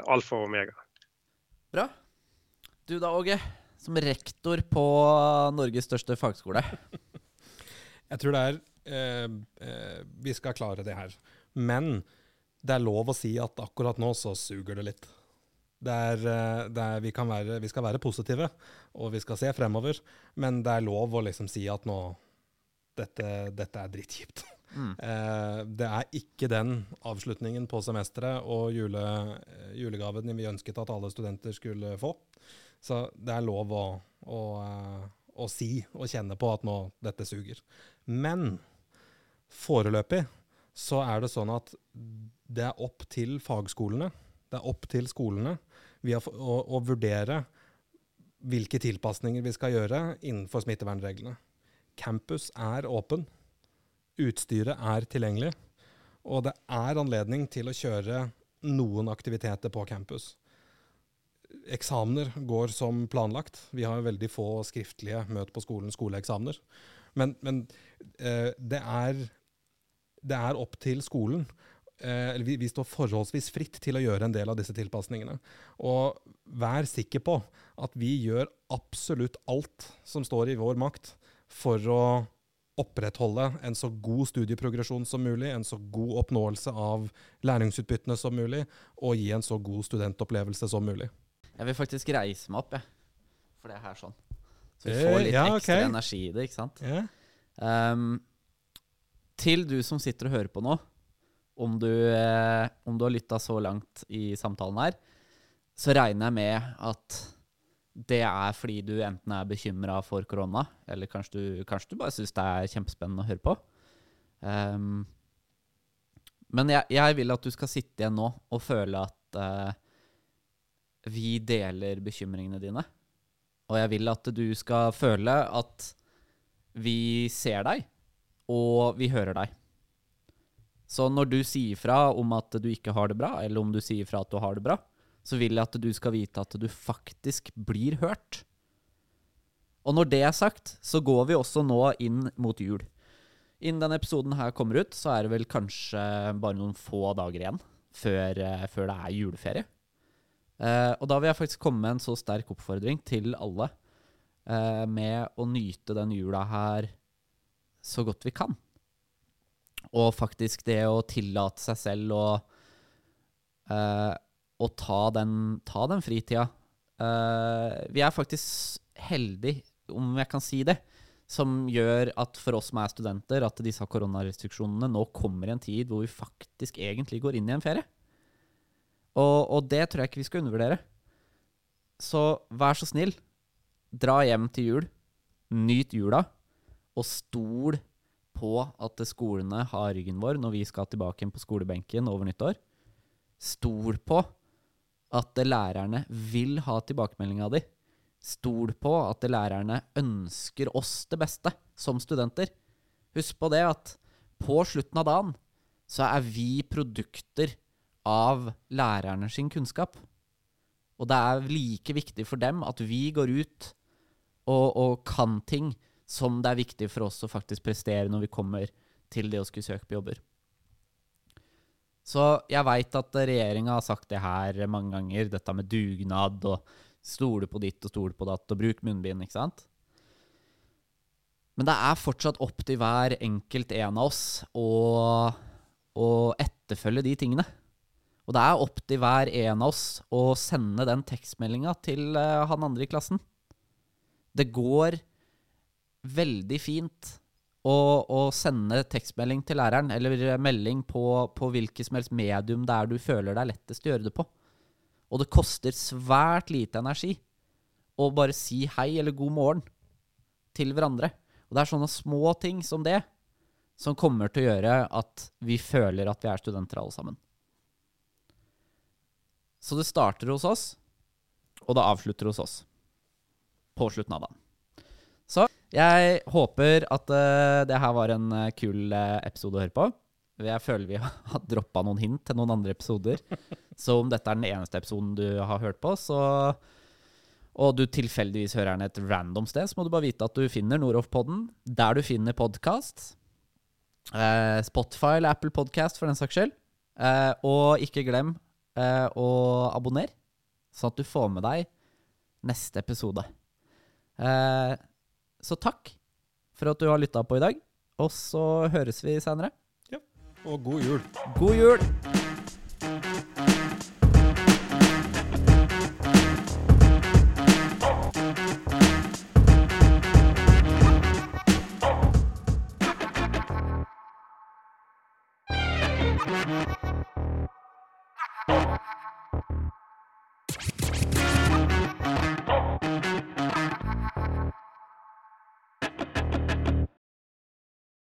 alfa og omega. Bra. Du da, Åge som rektor på Norges største fagskole? Jeg tror det er eh, eh, Vi skal klare det her. Men det er lov å si at akkurat nå så suger det litt. Det er, eh, det er, vi, være, vi, skal være positive, og vi skal se fremover. Men det er lov å liksom si at nå Dette, dette er drittkjipt. Mm. Eh, det er ikke den avslutningen på semesteret og jule, julegaven vi ønsket at alle studenter skulle få. Så det er lov å, å, eh, å, si og kjenne på at nå dette suger. Men foreløpig så er det sånn at det er opp til fagskolene, det er opp til skolene å, å vurdere hvilke tilpasninger vi skal gjøre innenfor smittevernreglene. Campus er åpen. Utstyret er tilgjengelig. Og det er anledning til å kjøre noen aktiviteter på campus eksamener går som planlagt. Vi har veldig få skriftlige møt på skolen, skoleeksamener. Men, men eh, det, er, det, er, opp til skolen. Eh, vi, vi, står forholdsvis fritt til å gjøre en del av disse tilpasningene. Og vær sikker på at vi gjør absolutt alt som står i vår makt for å opprettholde en så god studieprogresjon som mulig, en så god oppnåelse av læringsutbyttene som mulig, og gi en så god studentopplevelse som mulig. Jeg vil faktisk reise meg opp, jeg. For det er her sånn. Så vi får litt ja, ekstra okay. energi i det, ikke sant? Yeah. Um, til du som sitter og hører på nå, om du, eh, om du har lytta så langt i samtalen her, så regner jeg med at det er fordi du enten er bekymra for korona, eller kanskje du, kanskje du bare syns det er kjempespennende å høre på. Um, men jeg, jeg, vil at du skal sitte igjen nå og føle at uh, vi deler bekymringene dine. Og jeg vil at du skal føle at vi ser deg, og vi hører deg. Så når du sier fra om at du ikke har det bra, eller om du sier fra at du har det bra, så vil jeg at du skal vite at du faktisk blir hørt. Og når det er sagt, så går vi også nå inn mot jul. Innen denne episoden her kommer ut, så er det vel kanskje bare noen få dager igjen før, eh, før det er juleferie. Uh, og da vil jeg faktisk komme med en så sterk oppfordring til alle uh, med å nyte den jula her så godt vi kan. Og faktisk det å tillate seg selv å, uh, å ta, den, ta den fritida. vi er faktisk heldige, om jeg kan si det, som gjør at for oss som er studenter, at disse koronarestriksjonene nå kommer i en tid hvor vi faktisk egentlig går inn i en ferie. Og, og, det tror jeg ikke vi skal undervurdere. Så vær så snill, dra hjem til jul. Nyt jula. Og stol på at skolene har ryggen vår når vi skal tilbake på skolebenken over nyttår. Stol på at lærerne vil ha tilbakemeldinga di. Stol på at lærerne ønsker oss det beste som studenter. Husk på det at på slutten av dagen så er vi produkter av lærerne sin kunnskap. Og det er like viktig for dem at vi går ut og, og, kan ting som det er viktig for oss å faktisk prestere når vi kommer til det å skulle søke på jobber. Så jeg veit at regjeringa har sagt det her mange ganger, dette med dugnad og stole på ditt og stole på datt og bruk munnbind, ikke sant? Men det er fortsatt opp til hver enkelt en av oss å, å etterfølge de tingene. Og det er opp til hver en av oss å sende den tekstmeldinga til uh, han andre i klassen. Det går veldig fint å, å, sende tekstmelding til læreren, eller melding på, på hvilket som helst medium det er du føler det er lettest å gjøre det på. Og det koster svært lite energi å bare si hei eller god morgen til hverandre. Og det er sånne små ting som det som kommer til å gjøre at vi føler at vi er studenter alle sammen. Så det starter hos oss, og det avslutter hos oss. På slutten av dagen. Så jeg håper at uh, det her var en uh, kul uh, episode å høre på. Jeg føler vi har droppa noen hint til noen andre episoder. Så om dette er den eneste episoden du har hørt på, så og du tilfeldigvis hører den et random sted, så må du bare vite at du finner Noroff-podden der du finner podkast. Spotify eller Apple Podcast, for den saks skyld. Og ikke glem eh, abonner, abonnere, sånn at du får med deg neste episode. Eh, så takk for at du har lytta på i dag, og så høres vi seinere. Ja. Og god jul. God jul!